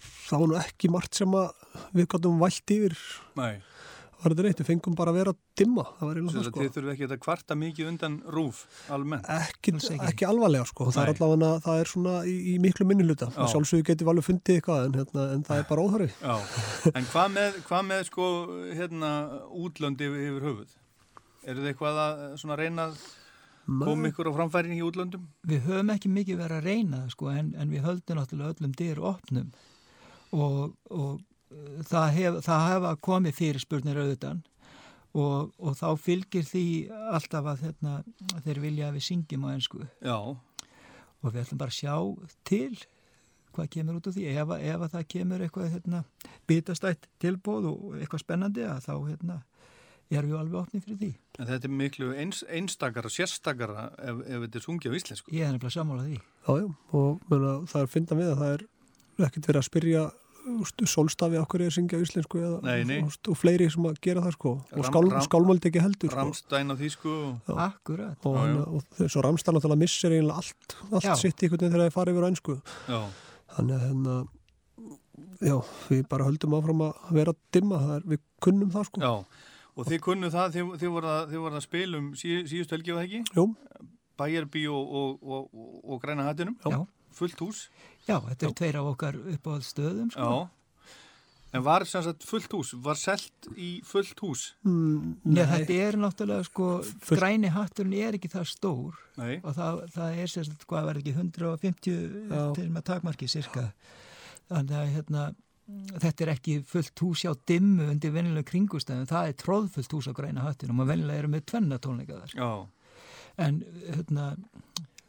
það var nú ekki margt sem að við gáttum vælt yfir Nei. á var þetta neitt, við fengum bara að vera dimma, það var eiginlega það að sko. þið þurfum ekki að kvarta mikið undan rúf almennt. Ekki, ekki. ekki alvarlega sko, það er allavega, það er svona í, í miklu minnuluta, Já. sjálfsögur getum við alveg fundið eitthvað en, hérna, en það er bara óþarfi. En hvað með, hvað með sko, hérna, útlönd yfir, yfir höfuð? Eru þið eitthvað að svona reyna að koma ykkur á framfærin í útlöndum? Við höfum ekki mikið verið að reyna sko, en, en við höldum náttúrulega öllum dyr opnum. Og, og uh, það, hef, það hefa komið fyrirspurnir auðvitaðan og, og þá fylgir því alltaf að hérna, þeir vilja að við syngjum á ennsku Já, og við ætlum bara að sjá til hvað kemur út úr því. Ef, ef að það kemur eitthvað hérna, bitastætt tilbóð og eitthvað spennandi að þá hérna, erum við alveg opnið fyrir því. en þetta er miklu eins, einstakara, sérstakara ef, ef þetta er sungið á íslensku. Ég er nefnilega sammála því. Já, já, og menna, það er fyndan við að það er ekkert verið að spyrja úst, sólstafi okkur er að syngja á íslensku eða, Nei, nei. úst, og fleiri sem að gera það sko og skál, skálmöld ekki heldur sko. Ramstein á þýsku og... Akkurat. og, Já, já. já, og þess að Ramstein náttúrulega missir eiginlega allt, allt Já. sitt í veginn þegar það fara yfir á ennsku Já, þannig að hérna já, við bara höldum áfram að vera dimma, er, við kunnum það sko já. Og þið kunnu það, þið, þið voruð að, þið voruð að spila um sí, síðust helgi, það ekki? Jú, Bæjarbí og, og, og, og, og Græna hattinum. Já. Fullt hús. Já, þetta er tveir af okkar uppáhald stöðum, sko. Já. En var sem sagt fullt hús, var selt í fullt hús? mm, Já, þetta er náttúrulega, sko, græni hatturinn er ekki það stór Nei. og það, það er sérst, hvað verður ekki, 150 Já. til með takmarki, cirka. Þannig að, hérna, þetta er ekki fullt hús hjá dimmu undir venjulega kringustæðum, það er tróðfullt hús á græna hattin og maður venjulega eru með tvenna tónleika þar. Já. En, hérna,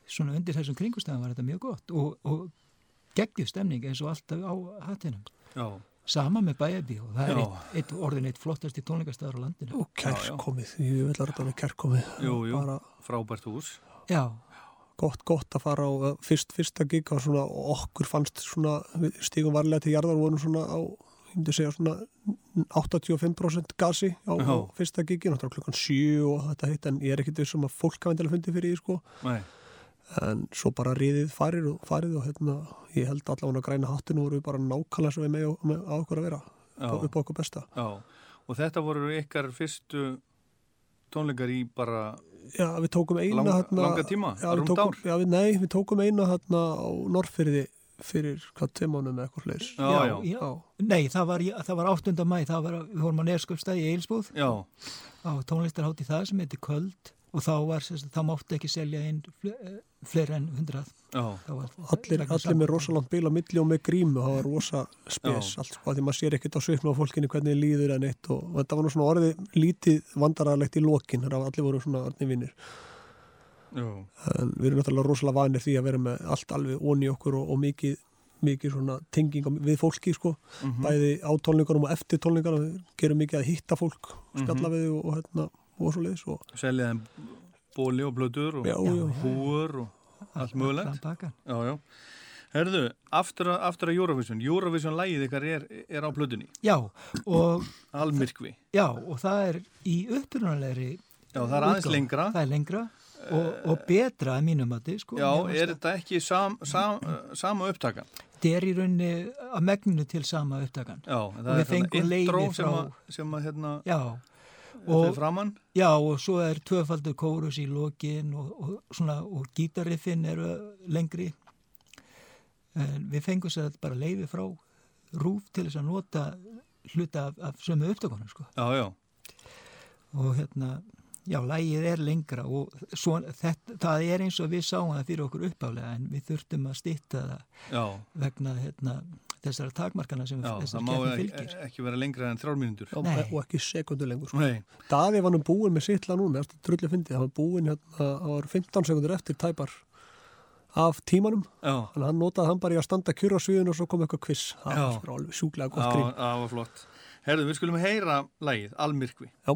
svona undir þessum kringustæðum var þetta mjög gott og, og geggjur stemning eins og alltaf á hattinum. Já. Sama með bæjabí og það er eitt, eitt orðin eitt flottasti tónleikastæður á landinu. og kærkomið, ég vil að þetta er kærkomið Jú, jú. bara Frábært hús. Já, gott, gott að fara á uh, fyrst, fyrsta gig og svona, okkur fannst svona, stígum varlega til jarðar og vorum svona á, ég myndi segja svona 85% gasi á, á Já. fyrsta gigi, náttúrulega klukkan 7 og þetta hitt, en ég er ekkit vissum að fólk hafa endilega fundið fyrir því, sko, Nei. en svo bara riðið farið og farið og hérna, ég held allavega að græna hattinu voru bara nákvæmlega sem við með, á okkur að vera, á- Já. upp á okkur besta Já. Og þetta voru ykkar fyrstu tónleikar í bara Já, við tókum eina Lang- hérna, langa tíma? já, við tókum, já, við, Nei, við tókum eina hérna á Norrfyrði fyrir hvað tveimánum eða eitthvað fleis Já, já. já. Nei, það var, það var 8. mæ, það var, við vorum á Nerskjöpstæði í Eilsbúð á tónlistarhátti það sem heitir Köld og þá var, sérst, það mátti ekki selja inn fleiri en 100. Já. Það var, allir, allir með rosalant bíl á milli og með grímu, það var rosa spes allt sko, því maður sér ekkert á svipna á fólkinu hvernig þið líður en eitt og, og þetta var nú svona orðið lítið vandararlegt í lokin, þegar allir voru svona orðni vinnir, en við erum náttúrulega rosalega vanir því að vera með allt alveg onni okkur og, og mikið, mikið svona tenging við fólki sko, Mhm. bæði á tónleikunum og eftir tónleikunum, við gerum mikið að hitta fólk spjalla Mhm. við þau og, og hérna og svo leiðis og Selja þeim bóli og blöður og Já, já. húur og allt mögulegt. Allan pakkan. Já, já. Herðu, aftur að, aftur að Eurovision. Eurovision lægið ykkar er, er á blöðunni. Já, og, Almyrkvi. já, og það er í upprunalegri Já, það er aðeins lengra. Það er lengra og, og betra að mínum að þið, sko. Já, er þetta ekki sam, sam, uh, [CLEARS THROAT] sama upptakan? þetta er í rauninni að megninu til sama upptakan. Já, það er leyfi intro sem frá- að, sem að hérna, Já, og, já, og svo er tvöfaldur kórus í lokin og, og, svona, og gítariffin eru lengri. En við fengum sér bara leifi frá rúf til þess að nota hluta af, af sömu upptökunum, sko. Já, já. og hérna, já, lægið er lengra og svo, þetta, það er eins og við sáum það fyrir okkur uppálega en við þurftum að stýtta það Já, vegna hérna, þessara takmarkana sem já, þessar það má keppni ekki, fylgir. ekki vera lengra en þrjár mínútur. Já, Nei. og ekki sekundu lengur sko. Nei, Daði var nú búinn með sittla núna, það er drullu fyndið, það var búinn hérna, það var 15 sekundur eftir tæpar af tímanum, já, þannig að hann notaði hann bara í að standa kjur á sviðinu og svo kom eitthvað kviss, það Já. var alveg sjúklega já, gott grín. það var flott. Herðu, við skulum heyra lægið, Almyrkvi. Já.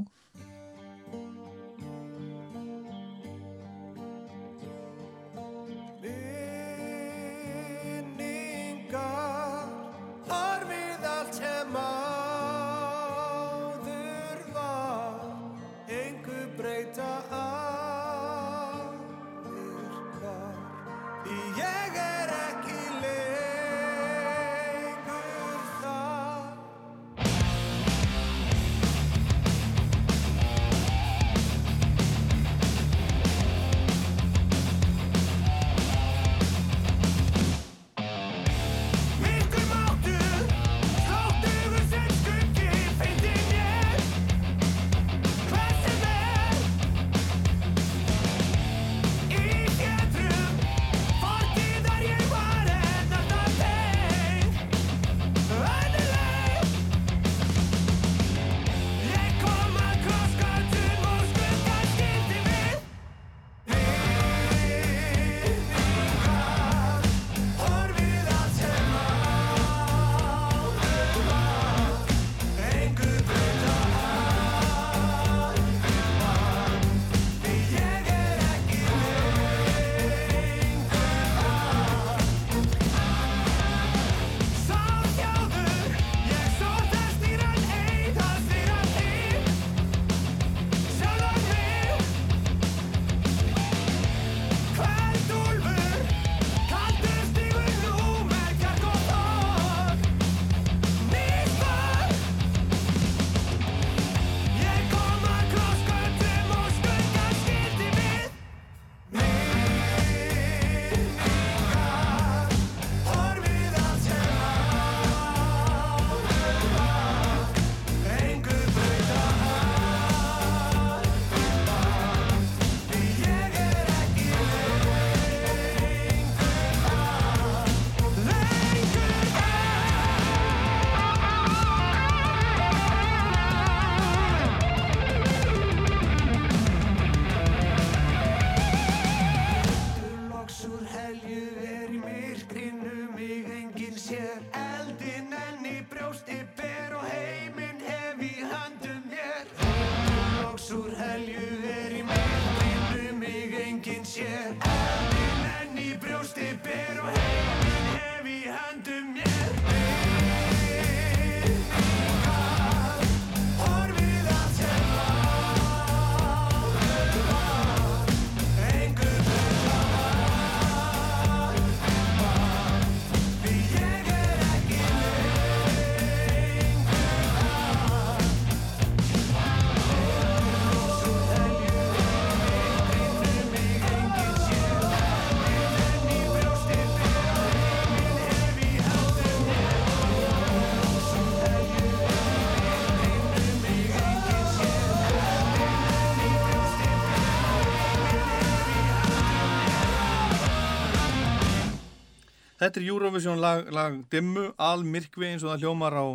Þetta er Eurovision lag, lag Dimmu, almirkvi eins og það hljómar á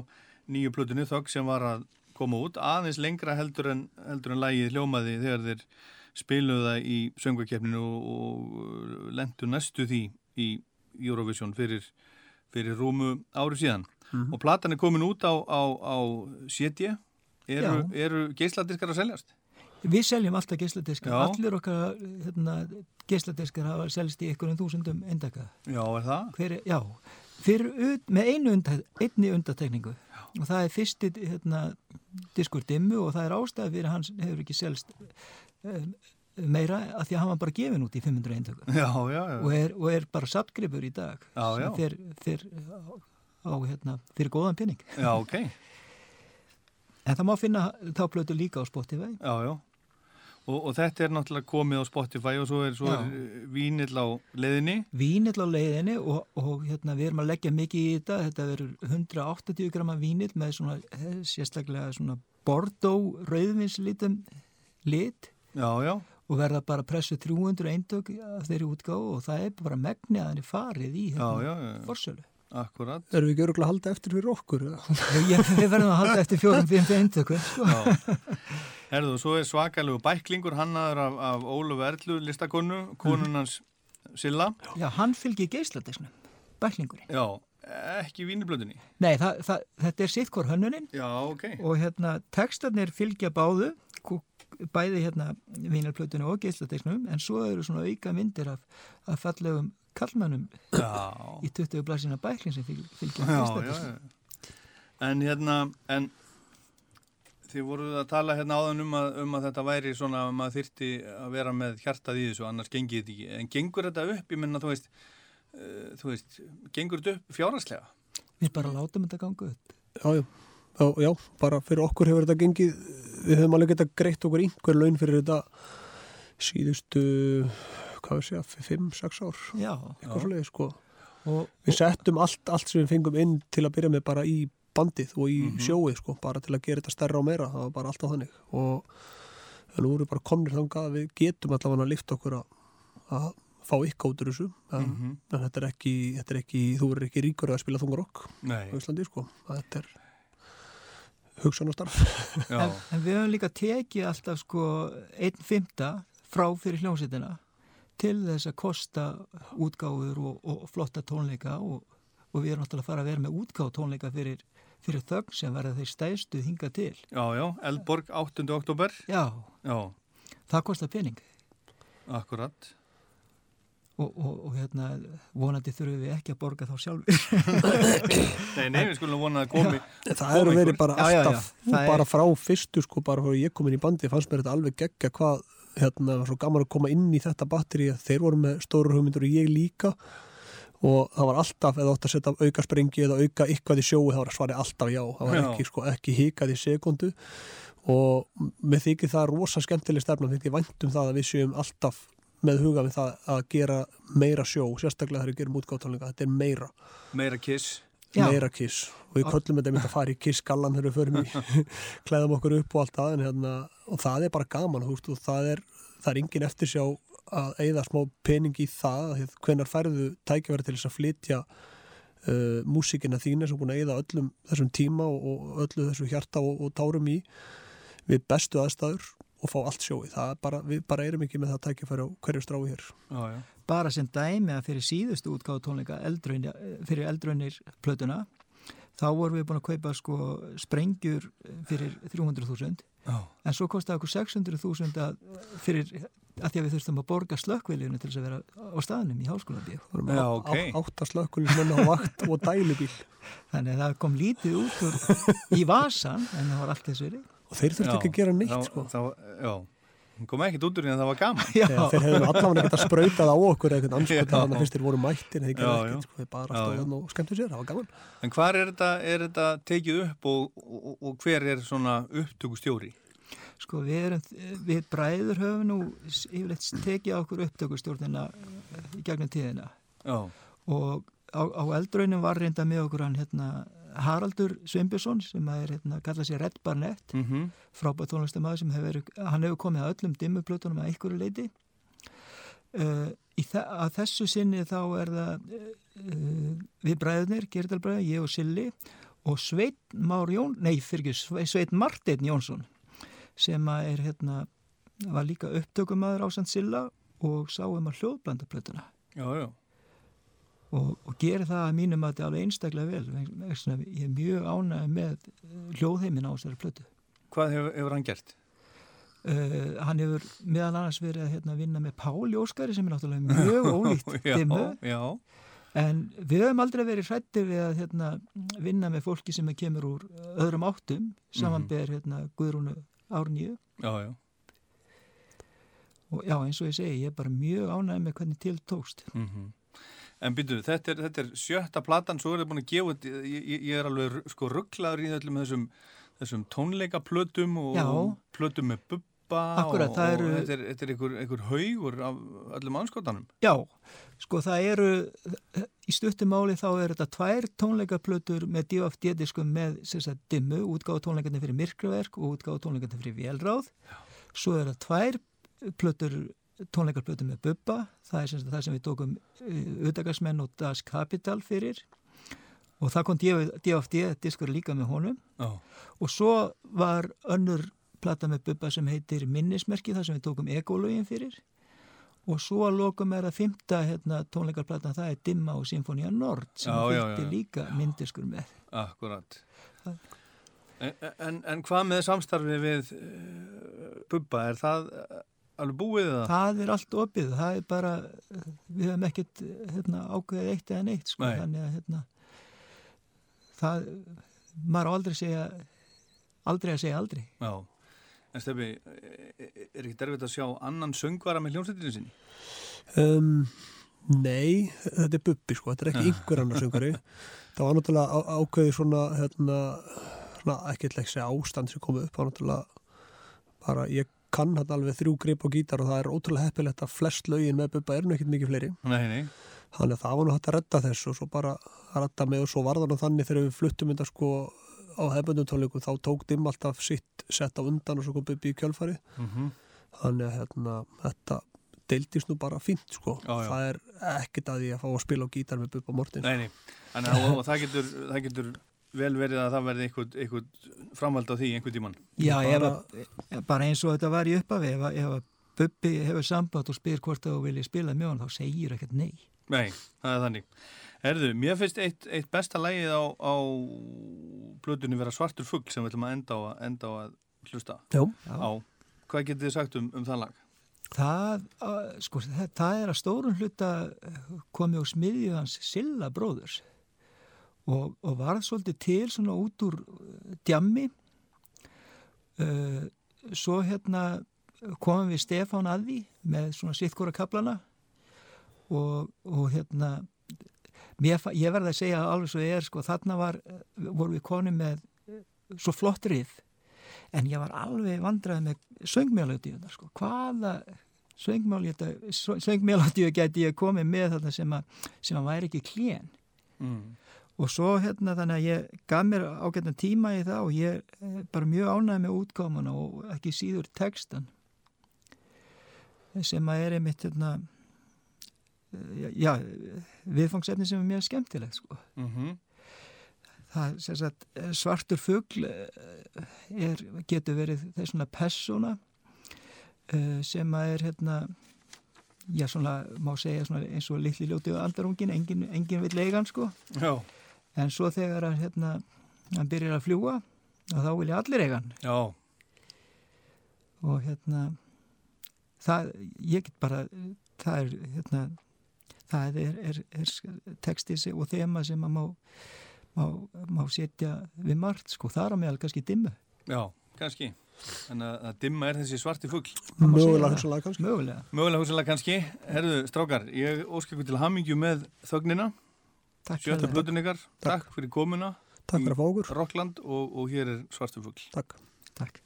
nýju plötunni Þögg sem var að koma út. Aðeins lengra heldur en, heldur en lagið hljómaði þegar þeir spiluðu það í söngvakefninu og, lendu næstu því í Eurovision fyrir, fyrir rúmu ári síðan. Og platan er komin út á, á, á CD eru, eru geisladiskar að seljast? Við seljum alltaf geisladiskar, Já. allir okkar hérna, geisladiskar hafa selst í einhverjum þúsundum eindaka. Já, er það? Hver, er- já, fyrir, ut- með einu undan, einni undatekningu og það er fyrsti hérna, diskur dimmu og það er ástæði fyrir hans hefur ekki selst um, meira að því að hann var bara gefin út í 500 eindaku Já, já, já. og er, og er bara sattgripur í dag Já, sem já. Fer, fer, á, hérna, fyrir góðan pinning Já, ok. en það má finna þá plötu líka á Spotify Já, já. Og, og þetta er náttúrulega komið á Spotify og svo er, svo Já. er vínill á leiðinni. vínill á leiðinni og, og hérna, við erum að leggja mikið í þetta þetta verður 180 grama vínill með svona eh, sérstaklega svona Bordeaux rauðvinslítum lit Já, já. og verða bara pressu 300 eindök af þeirri útgáfu og það er bara megni að henni farið í Já, hérna, já, já. forsölu Akkurat. Erum við ekki öruglega að halda eftir fyrir okkur? Ég, við verðum að halda eftir fjórum, fimm eindöku sko. Já. Herðu, svo er svakalegu bæklingur hannaður af, af Óluf Erlu listakonu, konunans Silla. Já, hann fylgir geisladisnum, bæklingurinn. Já, ekki víniblöðinni. Nei, það, það, þetta er sitt hvort hönnunin Já, ok. og hérna textarnir fylgja báðu bæði hérna vínarplötunum og geisladisnum en svo eru svona auka myndir af, af fallegum kallmannum í 20 blæsina bæklin sem fylg, fylgja já. En hérna, en þið voruð að tala hérna áðan um að, um að þetta væri svona að maður þyrti að vera með hjartað í þessu, annars gengið þetta ekki. En gengur þetta upp, ég menna, þú veist, uh, þú veist, gengur þetta upp fjárhagslega? Við bara látum þetta ganga upp. Já, já. Já, já, bara fyrir okkur hefur þetta gengið, við höfum alveg getað greitt okkur einhver laun fyrir þetta síðustu, hvað við segja, 5-6 ár, Já, eitthvað svo sko. og, Við settum allt, allt sem við fengum inn til að byrja með bara í bandið og í Mhm. sjóið, sko, bara til að gera þetta stærra og meira, það var bara alltaf þannig. Og nú erum við bara komnir þangað að við getum allavega að lifta okkur að, að fá ykkur út úr þessu en, Mhm. en þetta er ekki, þetta er ekki þú verður ekki ríkur að spila þungarokk á Íslandi, sko, þetta er hugsanastarf en, en við höfum líka tekið alltaf sko einn fymta frá fyrir hljómsveitina til þess að kosta útgáfur og, og flotta tónleika og, og við erum náttúrulega að fara að vera með útgáf tónleika fyrir, fyrir þögn sem verða þeir stæðstu hinga til. já, já, Eldborg 8. oktober, Já, já, það kostar pening akkurat. og, og, og hérna vonandi þurfum við ekki að borga þá sjálfur. [COUGHS] Nei, nei, við skulum vona að komi. það eru verið bara Já, já, já. alltaf bara frá fyrstu, sko, bara frá ég kom inn í bandi fannst mér þetta alveg geggja hvað hérna, var svo gaman að koma inn í þetta batteri að þeir voru með stóru hugmyndur og ég líka og það var alltaf eða átt að setja auka sprengi eða auka ykkvað í sjói það var svarið alltaf já, það var ekki, sko, ekki hikað í sekundu. Og með þykir það rosa skemmtileg stefna þykir vænt um það að við séum alltaf með huga við það að gera meira sjó, sérstaklega þegar við gerum útgáttálinga þetta er meira, Meira kiss. Já. meira kiss. Og við köllum þetta mynd að fara í kiss-gallan þegar við förum í [LAUGHS] klæðum okkur upp og allt það en, hérna, og það er bara gaman húst, og það er, það er engin eftir sjá að eigða smá pening í það að hvenar færðu tækjaverði til þess að flytja uh, músíkina þína sem búin að eigða öllum þessum tíma og, og öllu þessu hjarta og, og tárum í við bestu aðstæður og fá allt er bara, við bara erum ekki með það tækjafæri á hverju strái hér. Já, já. bara sem dæmi að fyrir síðustu útgáðu tónleika eldrunni, fyrir eldrunir plötuna þá vorum við búin að kaupa sko sprengjur fyrir 300.000 Já. en svo kostaði okkur 600.000 að fyrir að því að við þurftum að borga slökkveilinu til þess að vera á staðnum í háskólabíu Já, á- ok. á- áttaslökkulin á vakt og dælubíl þannig að það kom lítið út úr í vasan en það var allt þess verið og þeir þurftu ekki að gera neitt þá, sko. þá, já, hún kom ekkert út úr því að það var gaman Já, Þegar þeir hefðu allavega ekkert að sprauta það á okkur eitthvað Já. anskot þannig að fyrst þeir voru mættir þeir Já, já. ekkert, sko, bara Já, já. stóðan og skemmtu sér, það var gaman En hvar er þetta, er þetta tekið upp og, og, og hver er svona upptökustjóri? sko við erum við bræður höfum nú yfirleitt tekið á okkur upptökustjórnina eh, í gegnum tíðina Já, og á, á eldröunum var reynda með okkur hann hérna Haraldur Sveinbjörnsson sem er hérna kallað sér Red Barnett mm -hmm. frábæð tónlistamæður sem hefur, hann hefur komið að öllum dimmuplötunum að einhverju leiti uh, í þa að þessu sinni þá er það uh, við bræðunir, Gerdalbræður, ég og Silli og Sveit Már Jón, nei fyrir ekki, Sveit Marteinn Jónsson sem er hérna, var líka upptökumæður ásand Silla og sá um að hljóðblanda plötuna Já, já. og, og gerir það að mínum að þetta alveg einstaklega vel ég er mjög ánægð með eh, hljóðheimin á þessari plötu. Hvað hefur, hefur hann gert? Uh, hann hefur meðal annars verið að hérna, vinna með Páli Óskari sem er náttúrulega mjög [LAUGHS] ólíkt dimmu. en við höfum aldrei verið hrættir við að hérna, vinna með fólki sem kemur úr öðrum áttum. Samanber hérna, Guðrúnu Árnýju Já, já. og já eins og ég segi ég er bara mjög ánægð með hvernig til tókst. Mm En byrju, þetta þetta er sjötta platan, svo er það búin að gefa, ég, ég- er alveg sko rugglaður í öllum þessum, þessum tónleikaplötum og Já. plötum með bubba Akkurat, og, það og eru- þetta er, þetta er einhver, einhver haugur af öllum anskotanum. Já, sko það eru í stuttumáli þá er þetta tvær tónleikaplötur með DFD-diskum með sagt, dimmu, útgáðu tónleikarnir fyrir myrkraverk og útgáðu tónleikarnir fyrir velráð svo er það tvær plötur tónleikarplötur með bubba. Það er sem það sem við tókum utakarsmenn og Das Kapital fyrir. Og það kom DFD-diskur líka með honum. Já. og svo var önnur plata með bubba sem heitir Minnismerki þar sem við tókum ególögin fyrir. Og svo að lokum er að fymta hérna, tónleikarplatan það er Dimma og Sinfonia Nord sem Já, já, fylgdi já. líka myndiskur með. Akkurat. En, en, en hvað með samstarfi við uh, bubba, er það eh, alveg búið eða? það er allt opið, það er bara við hefum ekkert hérna, ákveðið eitt eða neitt sko, Nei. þannig að hérna, það maður aldrei segja aldrei að segja aldrei Já. En Steffi, er ekki derfitt að sjá annan söngvara með hljómsveitinu sinni? Um, nei, þetta er bubbi sko, þetta er ekki [LAUGHS] einhver annar söngari. Það var náttúrulega á- ákveðið svona, hérna, svona ekki eitthvað segja ástand sem komið upp, það var náttúrulega bara, ég kann hann alveg þrjú grip á gítar og það er ótrúlega heppilegt að flest lögin með bubba er nú ekkert mikið fleiri. Nei, nei. Þannig að það var nú hægt að redda þessu og svo bara að redda með og svo var það nú þannig þegar við fluttum þetta sko á hefbundum tónleikum þá tók dimm alltaf sitt sett á undan og svo kom bubbi í kjölfari. Mm Þannig að hérna, þetta deildist nú bara fínt sko. Já, já. Það er ekkert að því að fá að spila á gítar með Bubba Mortins. Nei, nei. Þannig að og, og það, getur, það getur vel verið að það verði einhvern, framhald á því einhvern tíman. Já, Bara- ef að, bara eins og þetta var í upphafi ef ef að Bubbi hefur samband og spyr hvort þú vilji spila með hann þá segir ekkert nei Nei, það er þannig. Herðu, mér finnst eitt, eitt besta lægið á, á blötunni vera svartur fugg sem við ætlum að enda á, enda á að hlusta Já. á. Hvað getið þið sagt um, um það lag? Það, að, sko, það, það er að stórun hluta komið á smiðju hans Silla bróðurs og, og varð svolítið til svona út úr uh, djammi. Uh, svo hérna komum við Stefán að því með svona sittkóra kaplana og, og hérna mér, ég verði að segja alveg svo er sko þarna var, voru við konum með svo flott rið en ég var alveg vandrað með söngmjálöfdíunar sko, hvaða söngmjálöfdíu geti ég komið með þarna sem að, sem að væri ekki klén Mm. Og svo hérna þannig að ég gaf mér ágættan tíma í það og ég er bara mjög ánægð með útgámana og ekki síður textan sem að er einmitt hérna eh, já, viðfangsefni sem er mjög skemmtilegt sko. Mm það sem sagt svartur fugl eh, getur verið þess svona persóna eh, sem að er hérna já svona má segja svona eins og litli ljótið andarungin, engin, engin vill eiga hann sko. Já, en svo þegar hann hérna hann byrjar að fljúa og þá vilja allir eiga hann já, og hérna það, ég get bara það er hérna það er, er, er texti og þema sem að má má, má setja við margt sko, það er að meðal kannski dimmu já, kannski. Þannig að, að dimma er þessi svarti segja Mögulega það. hugsanlega kannski. mögulega Mögulega húsilega kannski. Herðu, strákar, ég óskar ykkur til hamingju með þögnina. Það. blötun ykkar. Takk fyrir komuna. Takk fyrir okkur. Rockland og, og hér er svartu fugl. Takk. Takk.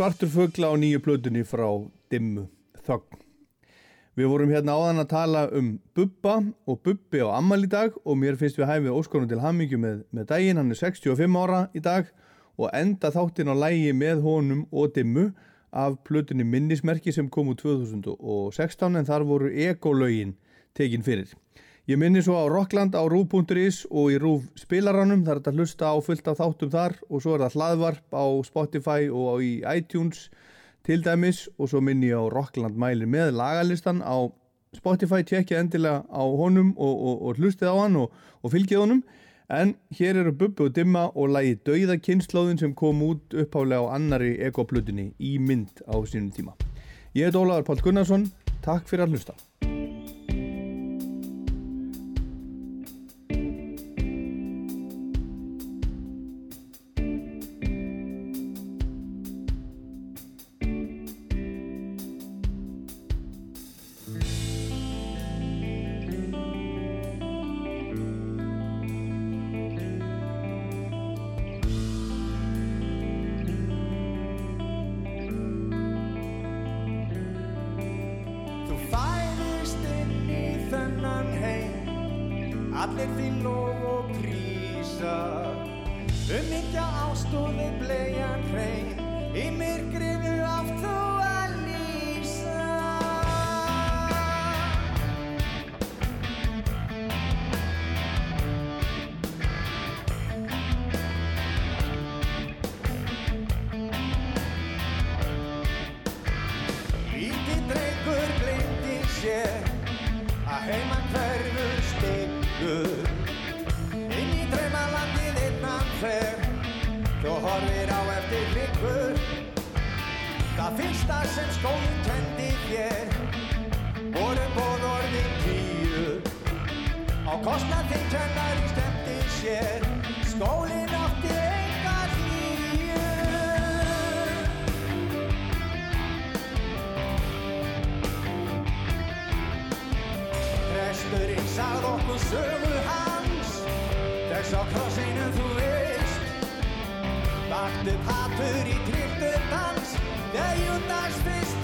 Svartur fugla á nýju plötunni frá Dimmu Þögn. Við vorum hérna áðan að tala um Bubba og Bubbi á ammal í dag og mér finnst við hæfið óskonum til hammingju með, með daginn, hann er 65 ára í dag og enda þáttinn á lægi með honum og Dimmu af plötunni minnismerki sem kom úr 2016 en þar voru egolögin tekin fyrir. Ég minni svo á Rockland á rúf.is og í rúf spilaranum, það er þetta hlusta á fullt af þáttum þar og svo er það hlaðvarp á Spotify og í iTunes til dæmis. Og svo minni ég á Rockland mælir með lagalistan á Spotify, tjekkja endilega á honum og, og, og hlustið á hann og, og fylgið honum. En hér eru Bubbi og Dimma og lagi Dauða kynnslóðin sem kom út upphálega á annari ekoplutinni í mynd á sínum tíma. Ég heit Ólaður Pál Gunnarsson, takk fyrir að hlusta. canto de play. Þú horfir á eftir hryggur það fyrsta sem skólinn kendi þér. Voru bóðorðin tíu. Á kostnað þinn kennari stemdi sér. Skólinn átti enga hlýju. Presturinn sagði okkur sögu hans. Þess á krossinu þú Vaktu patur í trilltu dans Þegar Júdas fyrst